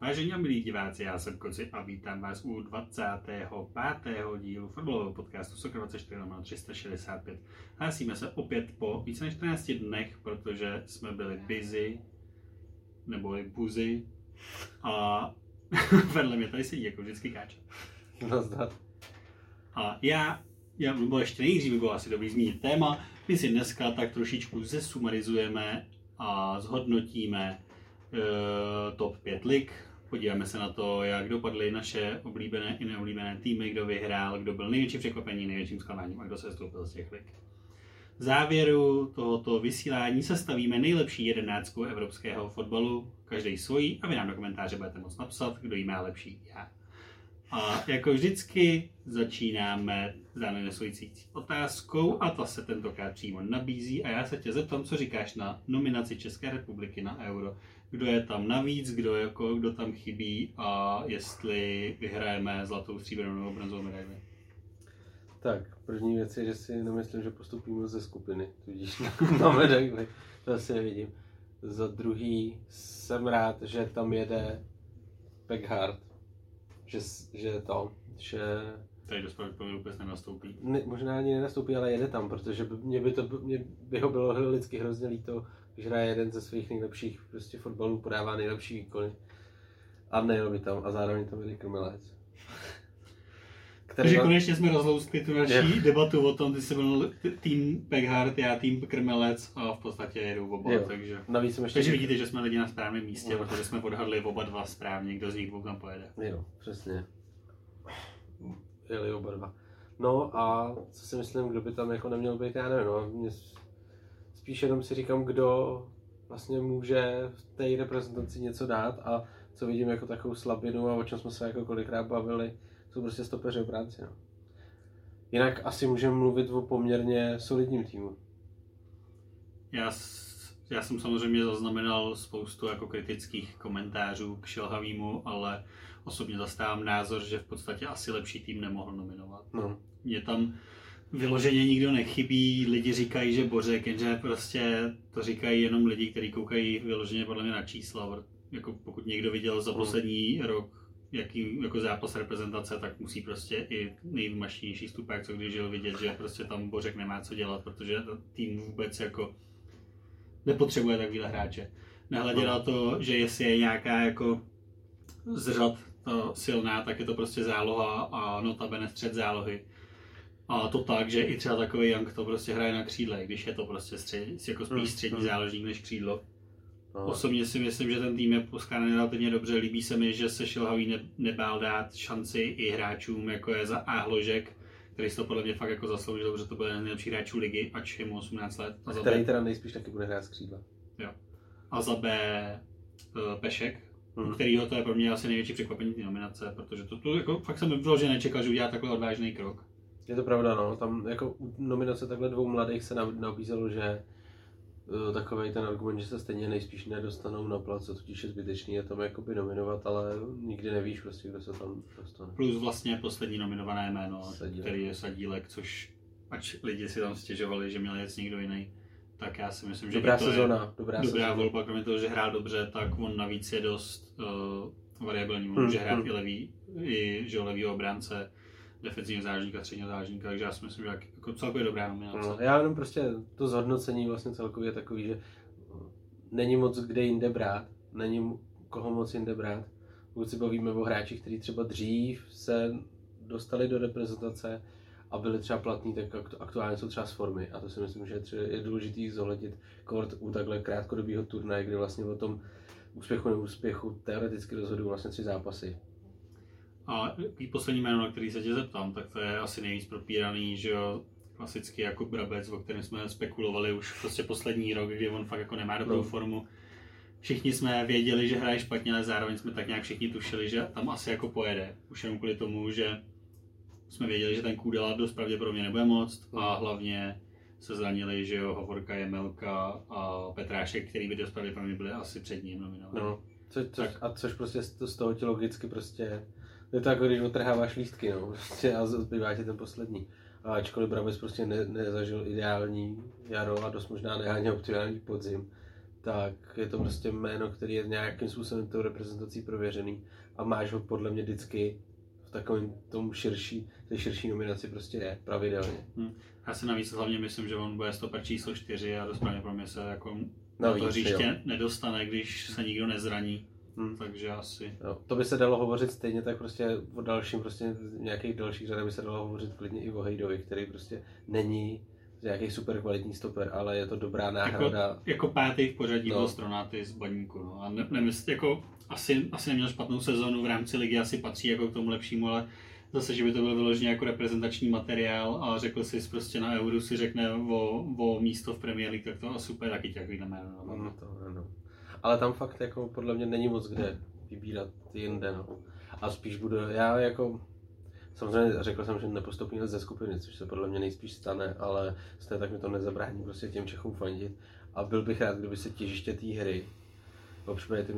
Vážení a milí diváci, já jsem Koci a vítám vás u 25. dílu fotbalového podcastu Sokr 24 365. Hlásíme se opět po více než 14 dnech, protože jsme byli busy, nebo buzy, a vedle mě tady sedí jako vždycky káča. Nazdar. A já, já nebo ještě nejdřív by bylo asi dobrý zmínit téma, my si dneska tak trošičku zesumarizujeme a zhodnotíme uh, top 5 lig, podíváme se na to, jak dopadly naše oblíbené i neoblíbené týmy, kdo vyhrál, kdo byl největší překvapení, největším zklamáním a kdo se stoupil z těch lig. V závěru tohoto vysílání sestavíme nejlepší jedenáctku evropského fotbalu, každý svojí, a vy nám do komentáře budete moct napsat, kdo jí má lepší já. A jako vždycky začínáme zároveň nesující otázkou a ta se tentokrát přímo nabízí a já se tě zeptám, co říkáš na nominaci České republiky na Euro. Kdo je tam navíc, kdo, jako, kdo tam chybí a jestli vyhrajeme zlatou, stříbrnou nebo bronzovou medaili. Tak, první věc je, že si nemyslím, že postupíme ze skupiny, tudíž na medaili, to asi nevidím. Za druhý jsem rád, že tam jede Peckhard, že, že to, že Tady dost pravděpodobně vůbec nenastoupí. ne, možná ani nenastoupí, ale jede tam, protože by, mě, by to, mě by ho bylo lidsky hrozně líto, když hraje jeden ze svých nejlepších prostě fotbalů, podává nejlepší výkony a nejel by tam a zároveň tam jede krmelec. Takže konečně jsme rozlouskli tu naší Jo. debatu o tom, ty jsi byl tým Peckhard, já tým Krmelec a v podstatě jedou oba, Jo. takže... Navíc jsem ještě... Takže vidíte, že jsme lidi na správném místě, No. protože jsme odhadli oba dva správně, kdo z nich dvou tam pojede. Jo, přesně. Jeli oba dva. No a co si myslím, kdo by tam jako neměl být, já nevím, no, mě spíš jenom si říkám, kdo vlastně může v té reprezentaci něco dát a co vidím jako takovou slabinu a o čem jsme se jako kolikrát bavili, jsou prostě stopeři obránci, no. Jinak asi můžeme mluvit o poměrně solidním týmu. Já, já jsem samozřejmě zaznamenal spoustu jako kritických komentářů k Šilhavýmu, ale osobně zastávám názor, že v podstatě asi lepší tým nemohl nominovat. No, Mě tam vyloženě nikdo nechybí, lidi říkají, že Bořek, jenže prostě to říkají jenom lidi, kteří koukají vyloženě podle mě na čísla. Jako pokud někdo viděl za Mm. poslední rok jaký jako zápas reprezentace, tak musí prostě i nejmašnější stupák, co když žil vidět, že prostě tam Bořek nemá co dělat, protože tým vůbec jako nepotřebuje takovýhle hráče. Nehledě na to, že jestli je nějaká jako z řad to silná, tak je to prostě záloha a notabene střed zálohy. A to tak, že i třeba takový Young to prostě hraje na křídle, když je to prostě střed, jako spíš Mm, střední mm. záložník než křídlo. no. Osobně si myslím, že ten tým je poskládaný relativně dobře. Líbí se mi, že se Šilhavý ne, nebál dát šanci i hráčům, jako je za A. Hložek, který si to podle mě fakt jako zasloužil, protože to byl jeden z nejlepších hráčů ligy, ač je mu 18 let. A za, Který B, teda nejspíš taky bude hrát z křídla. a za B eh, Pešek, u Mhm. kterého to je pro mě asi největší překvapení té nominace, protože to, to jako, fakt jsem vyloženě nečekal, že udělá takhle odvážný krok. Je to pravda, no. Tam jako u nominace takhle dvou mladých se nab- nabízelo, že uh, takový ten argument, že se stejně nejspíš nedostanou na plac, co tudíž je zbytečný je tam jakoby nominovat, ale nikdy nevíš prostě, kdo se tam dostane. Plus vlastně poslední nominované jméno, Sadílek. který je Sadílek, což ač lidi si tam stěžovali, že měl jet někdo jiný, tak já si myslím, že Dobrá to sezóna, dobrá, je dobrá sezóna. volba, kromě toho, že hrál dobře, tak on navíc je dost uh, variabilní, Hmm, může hrát hmm. i levý, i že jo, levýho obránce, defenzivního záložníka, středního záložníka, takže já si myslím, že jak- jako celkově dobrá nominace. No, já jenom prostě to zhodnocení vlastně celkově je takový, že není moc kde jinde brát, není koho moc jinde brát. Pokud si bavíme o hráčích, kteří třeba dřív se dostali do reprezentace a byli třeba platní, tak aktu- aktuálně jsou třeba z formy. A to si myslím, že je, důležitý zohlednit kort u takhle krátkodobého turnaje, kdy vlastně o tom úspěchu neúspěchu teoreticky rozhodují vlastně tři zápasy. A poslední jméno, na který se tě zeptám, tak to je asi nejvíc propíraný, že jo, klasicky jako Brabec, o kterém jsme spekulovali už prostě poslední rok, kdy on fakt jako nemá dobrou No. formu. Všichni jsme věděli, že hraje špatně, ale zároveň jsme tak nějak všichni tušili, že tam asi jako pojede. Už jenom kvůli tomu, že jsme věděli, že ten Kůdela dost pravděpodobně nebude moc a hlavně se zranili, že jo, Hovorka, Jemelka a Petrášek, který by dost pravděpodobně byli asi před ním nominovaní. No, co, což, Tak. a což prostě z, to, z toho ti logicky prostě, je to jako když otrháváš lístky, no, prostě a zbývá ti ten poslední. A ačkoliv Brabec prostě ne, nezažil ideální jaro a dost možná ne ani optimální podzim, tak je to prostě jméno, který je nějakým způsobem tou reprezentací prověřený a máš ho podle mě vždycky v takovém tom širší, té širší nominaci prostě je pravidelně. Hm. Já si navíc hlavně myslím, že on bude stoper číslo 4 a dost pravděpodobně se jako na No, to víc, hřiště jo. nedostane, když se nikdo nezraní. Hm. Takže asi. Jo, to by se dalo hovořit stejně tak prostě o dalším, prostě nějakých dalších řadách by se dalo hovořit klidně i o Hejdovi, který prostě není nějaký super kvalitní stoper, ale je to dobrá náhrada. Jako pátý v pořadí No. byl Stronaty z Baníku. No. A ne, nemysl, jako, asi, asi neměl špatnou sezonu v rámci ligy, asi patří jako k tomu lepšímu, ale zase, že by to byl vyloženě jako reprezentační materiál a řekl si prostě na Euro si řekne o, o místo v Premier League, tak to asi úplně taky takový jméno. No. No, to, ano. Ale tam fakt jako podle mě není moc kde vybírat jinde. No. A spíš budu, já jako, samozřejmě řekl jsem, že nepostoupíme ze skupiny, což se podle mě nejspíš stane, ale stejně tak mi to nezabrání prostě těm Čechům fandit. A byl bych rád, kdyby se těžiště té hry, popřípadě ty,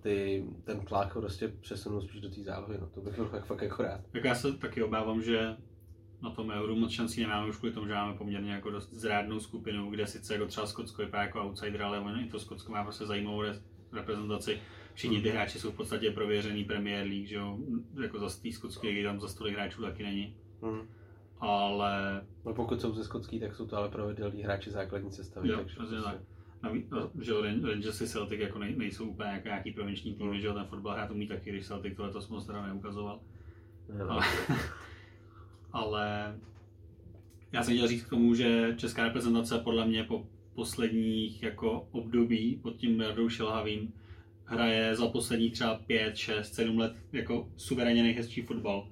ty, ten tlak prostě přesunul spíš do té zálohy, no to bych byl fakt, fakt jako rád. Tak já se taky obávám, že na tom Euro moc šancí nemáme už kvůli tomu, že máme poměrně jako dost zrádnou skupinu, kde sice jako třeba Skotsko vypadá jako outsider, ale ono i to Skotsko má prostě zajímavou re- reprezentaci. Všichni ty hráči jsou v podstatě prověřený Premier League, že jo, jako za té skotské ligy tam za stolik hráčů taky není. Hmm. Ale No pokud jsou ze skotský, tak jsou to ale pravidelní hráči základní sestavy. Jo, takže prostě- tak. Naví- a- že jo, Ran- Rangers i Celtic jako nej, nejsou úplně jako nějaký provinční týmy, že jo, ten fotbal hrát umí taky, když Celtic tohle to moc teda neukazoval. Ne, no. Ale, ale já jsem chtěl říct k tomu, že česká reprezentace podle mě po posledních jako období pod tím Jardou Šilhavým hraje za posledních třeba 5, 6, 7 let jako suverénně nejhezčí fotbal.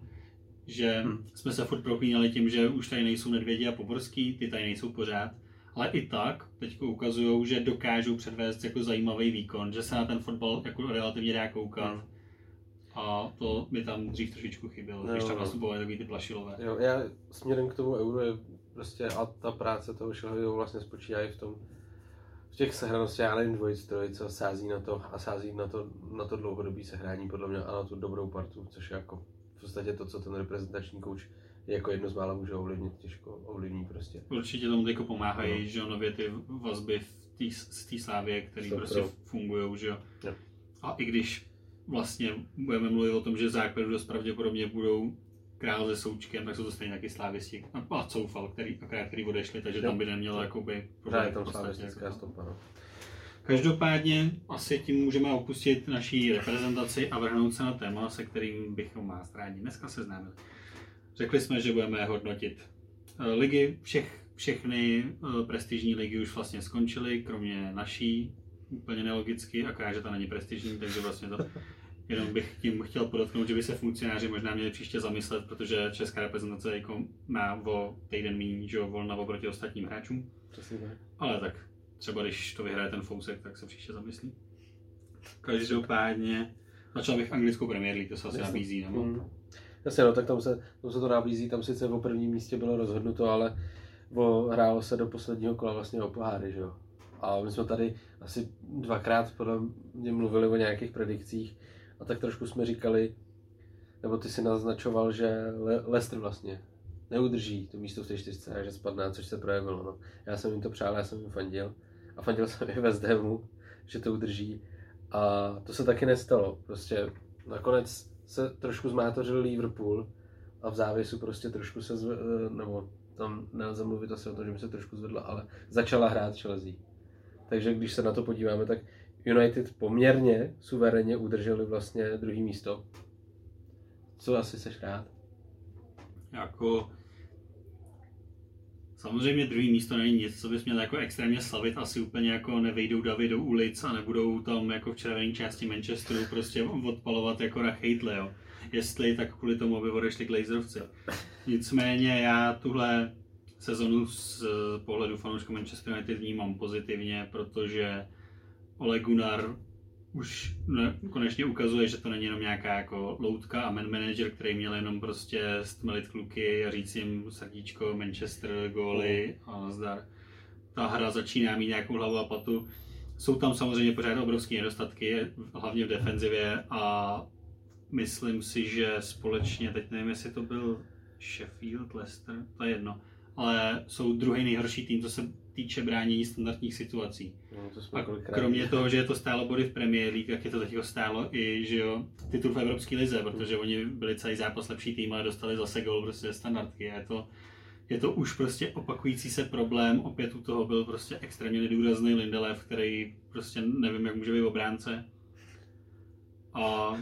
Že Hmm. jsme se furt proklínali tím, že už tady nejsou Nedvědi a Poborský, ty tady nejsou pořád. Ale i tak teď ukazují, že dokážou předvést jako zajímavý výkon, že se na ten fotbal jako relativně dá koukat. Hmm. A to mi tam dřív trošičku chybělo, No, když tam no. nastupovali takový ty plašilové. Jo, já směrem k tomu euro je prostě a ta práce toho Šilhavého vlastně spočívá i v tom, v těch sehranosti, já nevím, dvojic, trojice, sází na to a sází na to, na to dlouhodobý sehrání podle mě a na tu dobrou partu, což je jako v podstatě to, co ten reprezentační kouč jako jedno z mála může ovlivnit, těžko ovlivní prostě. Určitě tomu jako pomáhají, No. že jo, nově ty vazby v tý, z té slávě, které prostě pro. fungují, že jo. Jo. A i když vlastně budeme mluvit o tom, že základu dost pravděpodobně budou král se součkem, tak jsou to stejně taky slávisti. A, a Coufal, který, akorát který odešli, takže tam by nemělo jakoby Právě v tam podstatě, slavistická jako- stopa, no. Každopádně asi tím můžeme opustit naší reprezentaci a vrhnout se na téma, se kterým bychom vás rádi dneska seznámili. Řekli jsme, že budeme hodnotit eh, ligy, všech, všechny eh, prestižní ligy už vlastně skončily, kromě naší, úplně nelogicky, akorát, že ta není prestižní, takže vlastně to jenom bych tím chtěl podotknout, že by se funkcionáři možná měli příště zamyslet, protože česká reprezentace jako má o týden méně, že jo, volna oproti ostatním hráčům. Přesně tak. Ale tak třeba když to vyhraje ten Fousek, tak se příště zamyslí. Každopádně začal bych anglickou Premier League, to se asi Jasně. nabízí, nebo? Mm. Jasně, no, tak tam se, tam se to nabízí, tam sice o prvním místě bylo rozhodnuto, ale o, hrálo se do posledního kola vlastně o poháry, že jo. A my jsme tady asi dvakrát podle mě mluvili o nějakých predikcích a tak trošku jsme říkali, nebo ty si naznačoval, že Le- Leicester vlastně neudrží to místo v té čtyřce a že spadne, což se projevilo. No. Já jsem jim to přál, já jsem jim fandil a fandil jsem i West Hamu, že to udrží a to se taky nestalo. Prostě nakonec se trošku zmátořil Liverpool a v závěsu prostě trošku se, zve, nebo tam nelze mluvit asi o tom, že by se trošku zvedla, ale začala hrát Chelsea. Takže když se na to podíváme, tak United poměrně suverénně udrželi vlastně druhý místo. Co asi seš rád? Jako Samozřejmě druhý místo není nic, co bys měl jako extrémně slavit, asi úplně jako nevejdou davy do ulic a nebudou tam jako v červené části Manchesteru prostě odpalovat jako rachejtle, jo. Jestli, tak kvůli tomu, aby odešli Glazerovci. Nicméně já tuhle sezonu z pohledu fanoušku Manchester United vnímám pozitivně, protože Ole Gunnar už ne, konečně ukazuje, že to není jenom nějaká jako loutka a man manager, který měl jenom prostě stmelit kluky a říct jim srdíčko, Manchester, góly a nazdar. Ta hra začíná mít nějakou hlavu a patu. Jsou tam samozřejmě pořád obrovské nedostatky, hlavně v defenzivě a myslím si, že společně, teď nevím, jestli to byl Sheffield, Leicester, to je jedno, ale jsou druhý nejhorší tým, co se týče bránění standardních situací. No, to A kromě toho, že je to stálo body v Premier League, tak je to teď stálo i že jo, titul v Evropské lize, protože oni byli celý zápas lepší tým a dostali zase gol prostě ze standardky. A je to, je to už prostě opakující se problém. Opět u toho byl prostě extrémně nedůrazný Lindelöf, který prostě nevím, jak může být obránce. A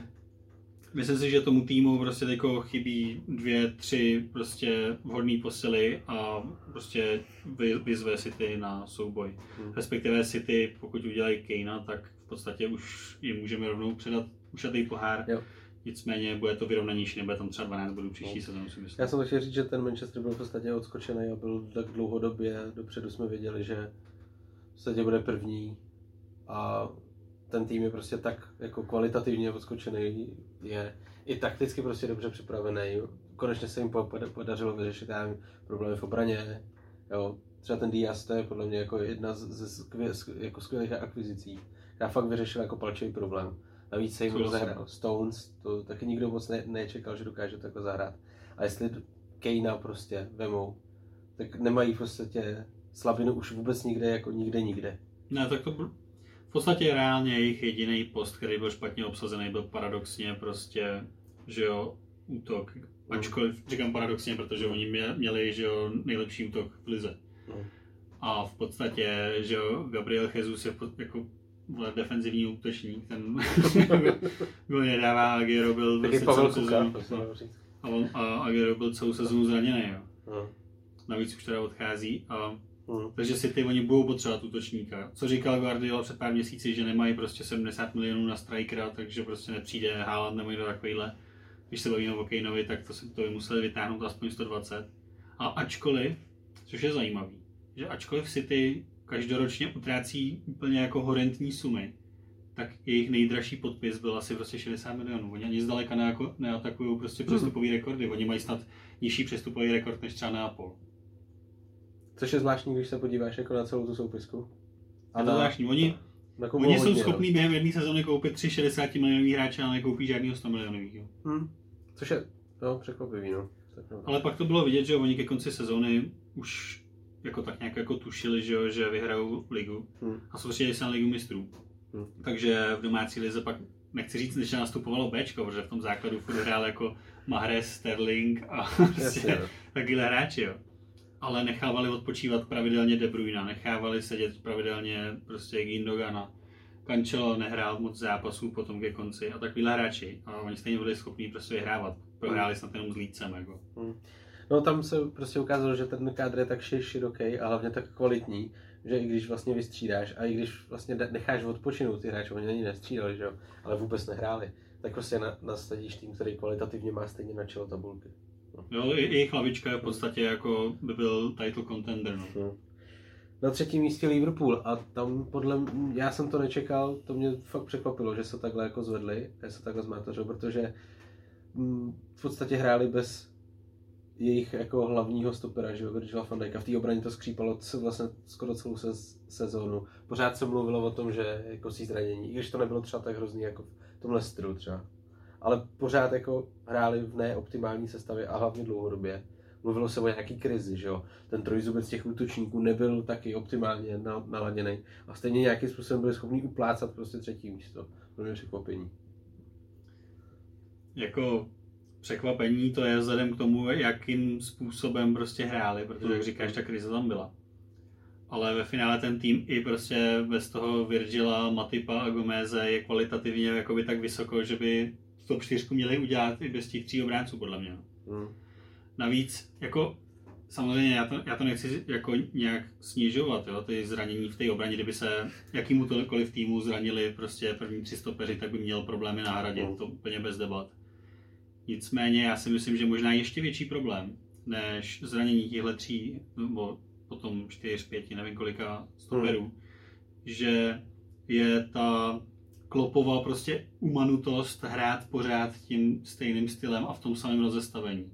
myslím si, že tomu týmu prostě teďko chybí dvě, tři prostě vhodné posily a prostě vy- vyzve City na souboj. Hmm. Respektive City, pokud udělají Kejna, tak v podstatě už jim můžeme rovnou předat ušatý pohár. Jo. Nicméně bude to vyrovnanější, nebude tam třeba 12 bodů příští No. sezónu, si myslím. Já jsem chtěl říct, že ten Manchester byl v podstatě odskočený a byl tak dlouhodobě, dopředu jsme věděli, že v podstatě bude první a ten tým je prostě tak jako kvalitativně odskočený, je i takticky prostě dobře připravený. Konečně se jim poda- podařilo vyřešit nevím, problémy v obraně, jo. Třeba ten Diaz, to je podle mě jako jedna z, ze skvě, jako skvělých akvizicí, která fakt vyřešila jako palčový problém. Navíc se jim rozehrál Stones, to taky nikdo moc ne, nečekal, že dokáže takhle zahrát. A jestli Kejna prostě vemou, tak nemají v podstatě slabinu už vůbec nikde, jako nikde, nikde. Ne, tak to v podstatě reálně jejich jediný post, který byl špatně obsazený, byl paradoxně prostě, že jo, útok. Ačkoliv říkám paradoxně, protože oni mě- měli, že jo, nejlepší útok v lize. No. A v podstatě, že jo, Gabriel Jesus je pod- jako vole, defenzivní útočník, ten byl nedává, Agüero byl Taky prostě Pavel celou Kuka, sezónu, a, on, a Agüero byl celou sezónu zraněný, jo. No. Navíc už teda odchází a Mm. takže si ty oni budou potřebovat útočníka. Co říkal Guardiola před pár měsíci, že nemají prostě 70 milionů na strikera, takže prostě nepřijde Haaland nebo někdo takovýhle. Když se bavíme o Kaneovi, tak to, to by museli vytáhnout aspoň 120. A ačkoliv, což je zajímavý, že ačkoliv City každoročně utrácí úplně jako horentní sumy, tak jejich nejdražší podpis byl asi prostě 60 milionů. Oni ani zdaleka neako, neatakují prostě přestupový rekordy. Oni mají snad nižší přestupový rekord než třeba Neapol. Což je zvláštní, když se podíváš jako na celou tu soupisku. A to zvláštní. Oni, nakupují Oni jsou hodně, schopní během jedné sezóny koupit tři 60 milionový hráče, ale nekoupí žádného 100 milionového. No. Hm. Což je no, překvapivý, no. Tak, no. Ale pak to bylo vidět, že oni ke konci sezóny už jako tak nějak jako tušili, že, že vyhrajou ligu Hm. a soustředili se na ligu mistrů. Hm. Takže v domácí lize pak nechci říct, že nastupovalo Bčko, protože v tom základu furt hrál jako Mahrez, Sterling a prostě no. takovýhle hráči, jo. Ale nechávali odpočívat pravidelně De Bruyne, nechávali sedět pravidelně prostě Gindogana. Cancelo nehrál moc zápasů potom ke konci a takovýhle hráči. A oni stejně byli schopní prostě vyhrávat. Prohráli snad jenom s Lídcem, jako. No tam se prostě ukázalo, že ten kádr je tak ši- široký a hlavně tak kvalitní, že i když vlastně vystřídáš a i když vlastně necháš odpočinout ty hráče, oni ani nestřídali, že jo, ale vůbec nehráli, tak prostě na, nasadíš tým, který kvalitativně má stejně na čelo tabulky. Jo, i- jejich hlavička je v podstatě jako by byl title contender, no. No. Na třetím místě Liverpool a tam podle m- já jsem to nečekal, to mě fakt překvapilo, že se takhle jako zvedli, že se takhle zmátořil, protože v podstatě hráli bez jejich jako hlavního stopera, že Virgila van Dijka. V té obraně to skřípalo vlastně skoro celou se, sezónu. Pořád se mluvilo o tom, že jako si zranění, i když to nebylo třeba tak hrozný jako v tom Leicesteru třeba. Ale pořád jako hráli v neoptimální sestavě a hlavně dlouhodobě. Mluvilo se o nějaký krizi, že jo. Ten trojzubec těch útočníků nebyl taky optimálně na- naladěný a stejně nějakým způsobem byli schopni uplácat prostě třetí místo. Pro mě překvapení. Jako překvapení to je vzhledem k tomu, jakým způsobem prostě hráli, protože jak říkáš, ta krize tam byla. Ale ve finále ten tým i prostě bez toho Virgila, Matipa a Gomeze je kvalitativně jakoby tak vysoko, že by to čtyřku měli udělat i bez těch tří obránců, podle mě. Hmm. Navíc, jako samozřejmě já to, já to nechci jako nějak snižovat, jo, ty zranění v té obraně, kdyby se jakýmukoliv týmu zranili prostě první tři stopeři, tak by měl problémy na hradě, No. to úplně bez debat. Nicméně já si myslím, že možná ještě větší problém, než zranění těchto tří, nebo potom čtyř, pěti, nevím kolika stoperů, že je ta klopová prostě umanutost hrát pořád tím stejným stylem a v tom samém rozestavení.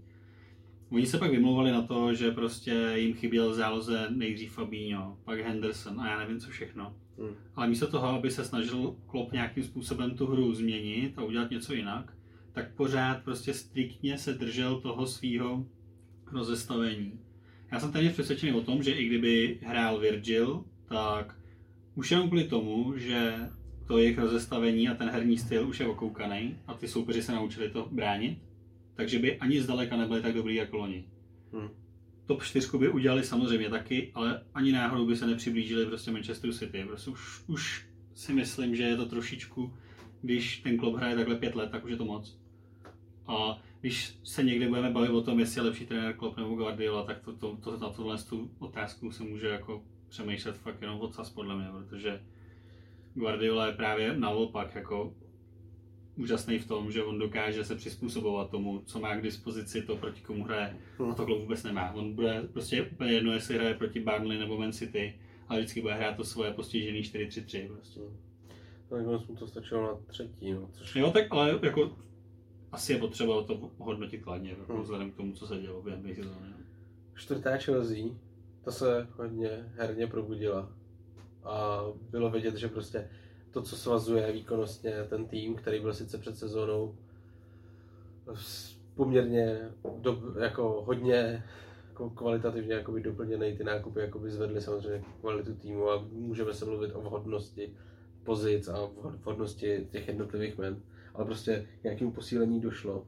Oni se pak vymlouvali na to, že prostě jim chyběl v záloze nejdřív Fabinho, pak Henderson a já nevím co všechno. Hmm. Ale místo toho, aby se snažil Klopp nějakým způsobem tu hru změnit a udělat něco jinak, tak pořád prostě striktně se držel toho svého rozestavení. Já jsem téměř přesvědčený o tom, že i kdyby hrál Virgil, tak už jenom kvůli tomu, že to jejich rozestavení a ten herní styl už je okoukaný a ty soupeři se naučili to bránit, takže by ani zdaleka nebyli tak dobrý jako loni. Hmm. Top 4 by udělali samozřejmě taky, ale ani náhodou by se nepřiblížili prostě Manchester City. Prostě už, už si myslím, že je to trošičku, když ten klub hraje takhle pět let, tak už je to moc. A když se někdy budeme bavit o tom, jestli je lepší trenér Klopp nebo Guardiola, tak to, to, to, na tohle tu otázku se může jako přemýšlet fakt jenom odsaz podle mě, protože Guardiola je právě naopak jako úžasný v tom, že on dokáže se přizpůsobovat tomu, co má k dispozici, to proti komu hraje. A to klub vůbec nemá. On bude prostě úplně jedno, jestli hraje proti Burnley nebo Man City, ale vždycky bude hrát to svoje postižený 4-3-3 prostě. Nakonec mu to stačilo na třetí, no. Což... Jo, tak ale jako asi je potřeba to hodnotit kladně, jako Hmm. vzhledem k tomu, co se dělo během sezóny. no. Čtvrtá Chelsea, ta se hodně herně probudila. A bylo vidět, že prostě to, co svazuje výkonnostně ten tým, který byl sice před sezónou poměrně do, jako hodně jako kvalitativně jakoby doplněný, ty nákupy jakoby zvedly samozřejmě kvalitu týmu a můžeme se mluvit o vhodnosti pozic a vhodnosti těch jednotlivých men, ale prostě k nějakému posílení došlo,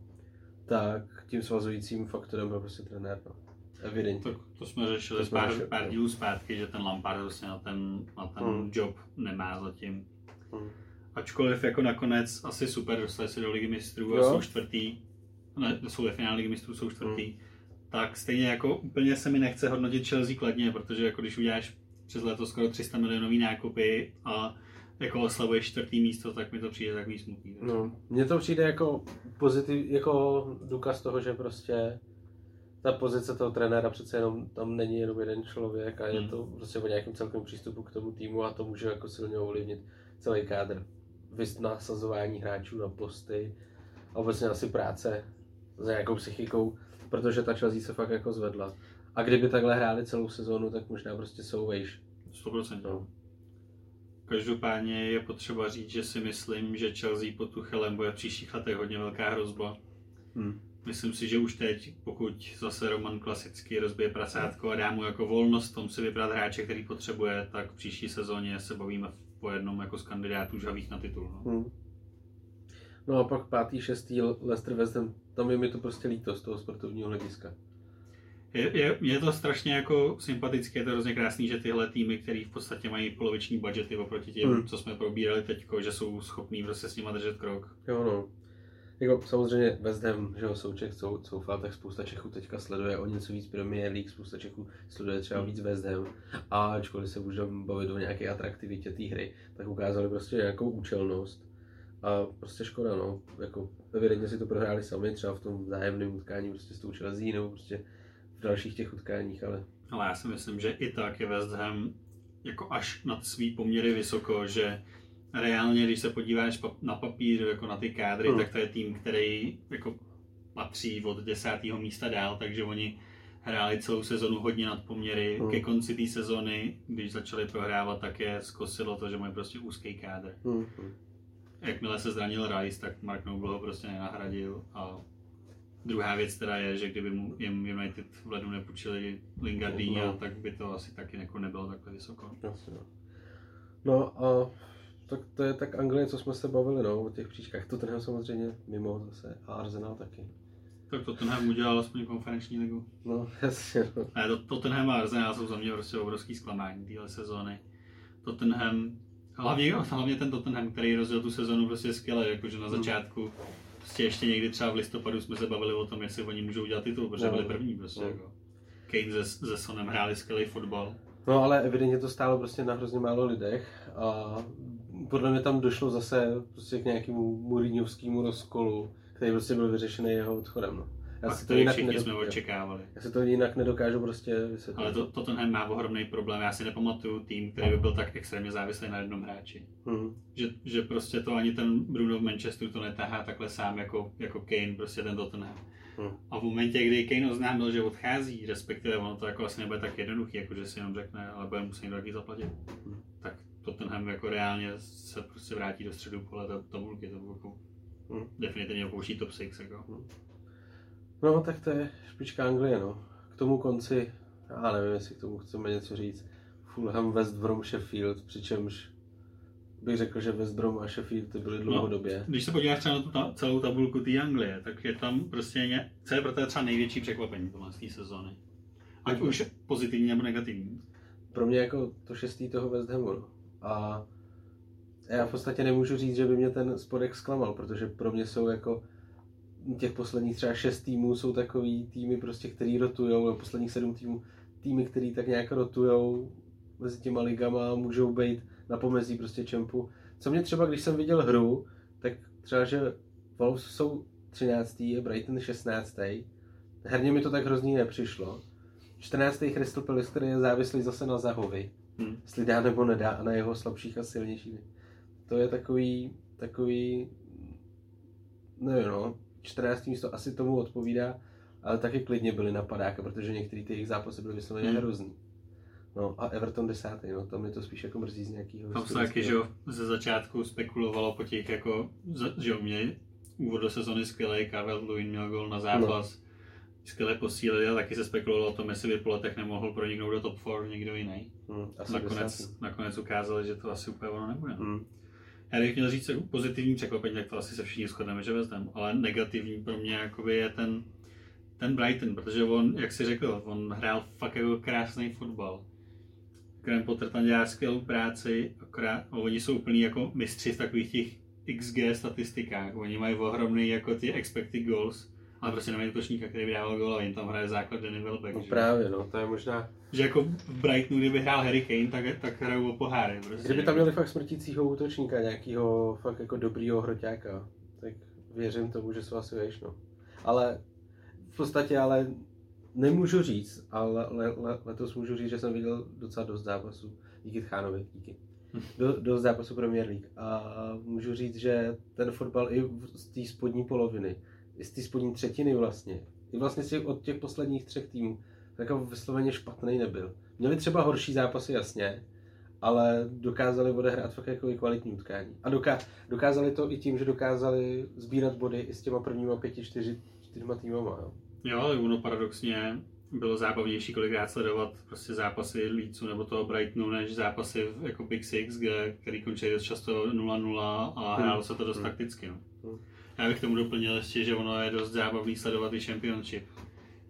tak tím svazujícím faktorem byl prostě trenér. No. Evidentně. Tak to jsme řešili To jsme pár, řešili, pár dílů zpátky, že ten Lampard vlastně na ten, na ten Hmm. job nemá zatím. Hmm. Ačkoliv jako nakonec asi super, dostali se do ligy mistrů a Jo. jsou čtvrtý, ne, jsou ve finále ligy mistrů, jsou čtvrtý, tak stejně jako úplně se mi nechce hodnotit Chelsea kladně, protože jako když uděláš přes leto skoro 300 milionový nákupy a jako oslavuješ čtvrtý místo, tak mi to přijde takový smutný. No, mně to přijde jako pozitiv, jako důkaz toho, že prostě ta pozice toho trenéra přece jenom tam není jenom jeden člověk a je Hmm. to prostě o nějakém celkovém přístupu k tomu týmu a to může jako silně ovlivnit celý kádr. Vys nasazování hráčů na posty a obecně asi práce za nějakou psychikou, protože ta Chelsea se fakt jako zvedla. A kdyby takhle hráli celou sezónu, tak možná prostě jsou vejš. 100%. No. Každopádně je potřeba říct, že si myslím, že Chelsea pod Tuchelem bude v příštích letech hodně velká hrozba. Hmm. Myslím si, že už teď, pokud zase Roman klasicky rozbije prasátko a dá mu jako volnost v tom si vybrat hráče, který potřebuje, tak v příští sezóně se bavíme po jednom jako z kandidátů žavých na titul. No. Hmm. No a pak pátý, šestý Leicester West Ham, tam je mi to prostě líto z toho sportovního hlediska. Je, je, je, to strašně jako sympatické, je to hrozně krásný, že tyhle týmy, které v podstatě mají poloviční budgety oproti těm, Hmm. co jsme probírali teď, že jsou schopní prostě s nima držet krok. Jo no. Jako samozřejmě West Ham, že jo, Souček, sou, Soufal, tak spousta Čechů teďka sleduje o něco víc Premier League, spousta Čechů sleduje třeba víc West Ham. A ačkoliv se můžeme bavit o nějaké atraktivitě té hry, tak ukázali prostě nějakou účelnost. A prostě škoda, no. Jako evidentně si to prohráli sami, třeba v tom vzájemném utkání prostě s tou Chelsea, nebo prostě v dalších těch utkáních, ale Ale já si myslím, že i tak je West Ham jako až nad svý poměry vysoko, že reálně, když se podíváš na papír, jako na ty kádry, Hmm. tak to je tým, který jako patří od desátého místa dál, takže oni hráli celou sezonu hodně nad poměry. Hmm. Ke konci té sezony, když začali prohrávat, tak je zkosilo to, že mají prostě úzký kádr. hm, hm. Jakmile se zranil Rice, tak Mark Noble ho prostě nenahradil a druhá věc teda je, že kdyby mu jim United v lednu nepůjčili Lingardína, No. tak by to asi taky jako nebylo takhle vysoko. Jasně, no. No a tak to je tak Anglie, co jsme se bavili, no, o těch příčkách. Tottenham samozřejmě mimo zase a Arsenal taky. Tak Tottenham udělal aspoň konferenční ligu. No, jasně, no. Ne, to, Tottenham a Arsenal jsou za mě prostě obrovský zklamání téhle sezóny. Tottenham, hlavně, hlavně ten Tottenham, který rozjel tu sezonu prostě skvěle, jakože na Hmm. začátku prostě ještě někdy třeba v listopadu jsme se bavili o tom, jestli oni můžou udělat titul, protože No. byli první prostě. No. Jako. Kane se, se Sonem hráli skvělý fotbal. No ale evidentně to stálo prostě na hrozně málo lidech a podle mě tam došlo zase prostě k nějakému Mourinhovskému rozkolu, který prostě byl vyřešený jeho odchodem. No. Já, A si to jinak všichni jsme nedokážu, očekávali. já si to jinak nedokážu prostě vysvětlit. Ale to, Tottenham má ohromný problém. Já si nepamatuju tým, který by byl tak extrémně závislý na jednom hráči. Hm. Že, že prostě to ani ten Bruno v Manchesteru to netahá takhle sám jako, jako Kane, prostě ten Tottenham. Hm. A v momentě, kdy Kane oznámil, že odchází, respektive ono to jako asi nebude tak jednoduchý, jako že si jenom řekne, ale bude muset někdo taky zaplatit, Hm. tak Tottenham jako reálně se prostě vrátí do středu pole ta- tabulky, to jako Hm. definitivně opouští top 6. Jako. No, tak to je špička Anglie, no. K tomu konci Já nevím, jestli k tomu chceme něco říct. Fulham, West Brom, Sheffield, přičemž bych řekl, že West Brom a Sheffield byly dlouhodobě. No, když se podíváš třeba na tu ta, celou tabulku té Anglie, tak je tam prostě ně, co je pro tebe třeba největší překvapení tohle z té sezóny. Ať Mhm. už pozitivní nebo negativní. Pro mě jako to šestý toho West Hamu. no. A já v podstatě nemůžu říct, že by mě ten spodek zklamal, protože pro mě jsou jako těch posledních třeba šest týmů jsou takový týmy prostě, který rotujou, nebo posledních sedm týmů, týmy, který tak nějak rotujou mezi těma ligama, můžou být na pomezí prostě čempu. Co mě třeba, když jsem viděl hru, tak třeba, že Wolves jsou 13. a Brighton 16. Herně mi to tak hrozný nepřišlo. 14. Crystal Palace, který je závislý zase na Zahovi, Hm. jestli dá nebo nedá a na jeho slabších a silnějších. To je takový, takový, nevím no, 14. místo asi tomu odpovídá, ale taky klidně byli na padáka, protože některé ty jejich zápasy byly vysloveně Hmm. hrozný. No a Everton desátý, no to mě to spíš jako mrzí z nějakého Tam se taky, že jo, ze začátku spekulovalo po těch jako, že jo, mě úvod do sezony skvělý, Carvel Lewin měl gol na zápas, no. Skvěle posílili a taky se spekulovalo o tom, jestli by po letech nemohl proniknout do top 4 někdo jiný. Hmm, asi Nakonec, nakonec ukázali, že to asi úplně ono nebude. Hmm. Já bych měl říct pozitivní překvapení, tak to asi se všichni shodneme, že Ham, ale negativní pro mě jakoby je ten, ten Brighton, protože on, jak si řekl, on hrál fakt jako krásný fotbal. Graham Potter tam dělá skvělou práci, akorát, a oni jsou úplný jako mistři v takových těch XG statistikách. Oni mají ohromný jako ty expected goals, ale prostě nemají útočníka, který by dával gól a jim tam hraje základ Danny Welbeck. No že? právě, no, to je možná, že jako v Brightonu, kdyby hrál Harry Kane, tak, tak hrajou o poháry. Prostě. kdyby tam měli fakt smrtícího útočníka, nějakého fakt jako dobrýho hroťáka, tak věřím tomu, že jsou asi vejš, no. Ale v podstatě ale nemůžu říct, ale le, le, letos můžu říct, že jsem viděl docela dost zápasů. Díky Tchánovi, díky. Do, dost zápasů Premier League. A můžu říct, že ten fotbal i z té spodní poloviny, z té spodní třetiny vlastně, i vlastně si od těch posledních třech týmů, tak jako vysloveně špatný nebyl. Měli třeba horší zápasy, jasně, ale dokázali odehrát fakt jako kvalitní utkání. A doká- dokázali to i tím, že dokázali sbírat body i s těma prvníma pěti, čtyři, čtyřma týmama. Jo. Jo, ale ono paradoxně bylo zábavnější kolikrát sledovat prostě zápasy Leedsu nebo toho Brightonu, než zápasy jako Big Six, kde, který končí dost často 0-0 a hrálo se to dost Hmm. takticky. No. Hmm. Já bych k tomu doplnil ještě, že ono je dost zábavný sledovat i Championship,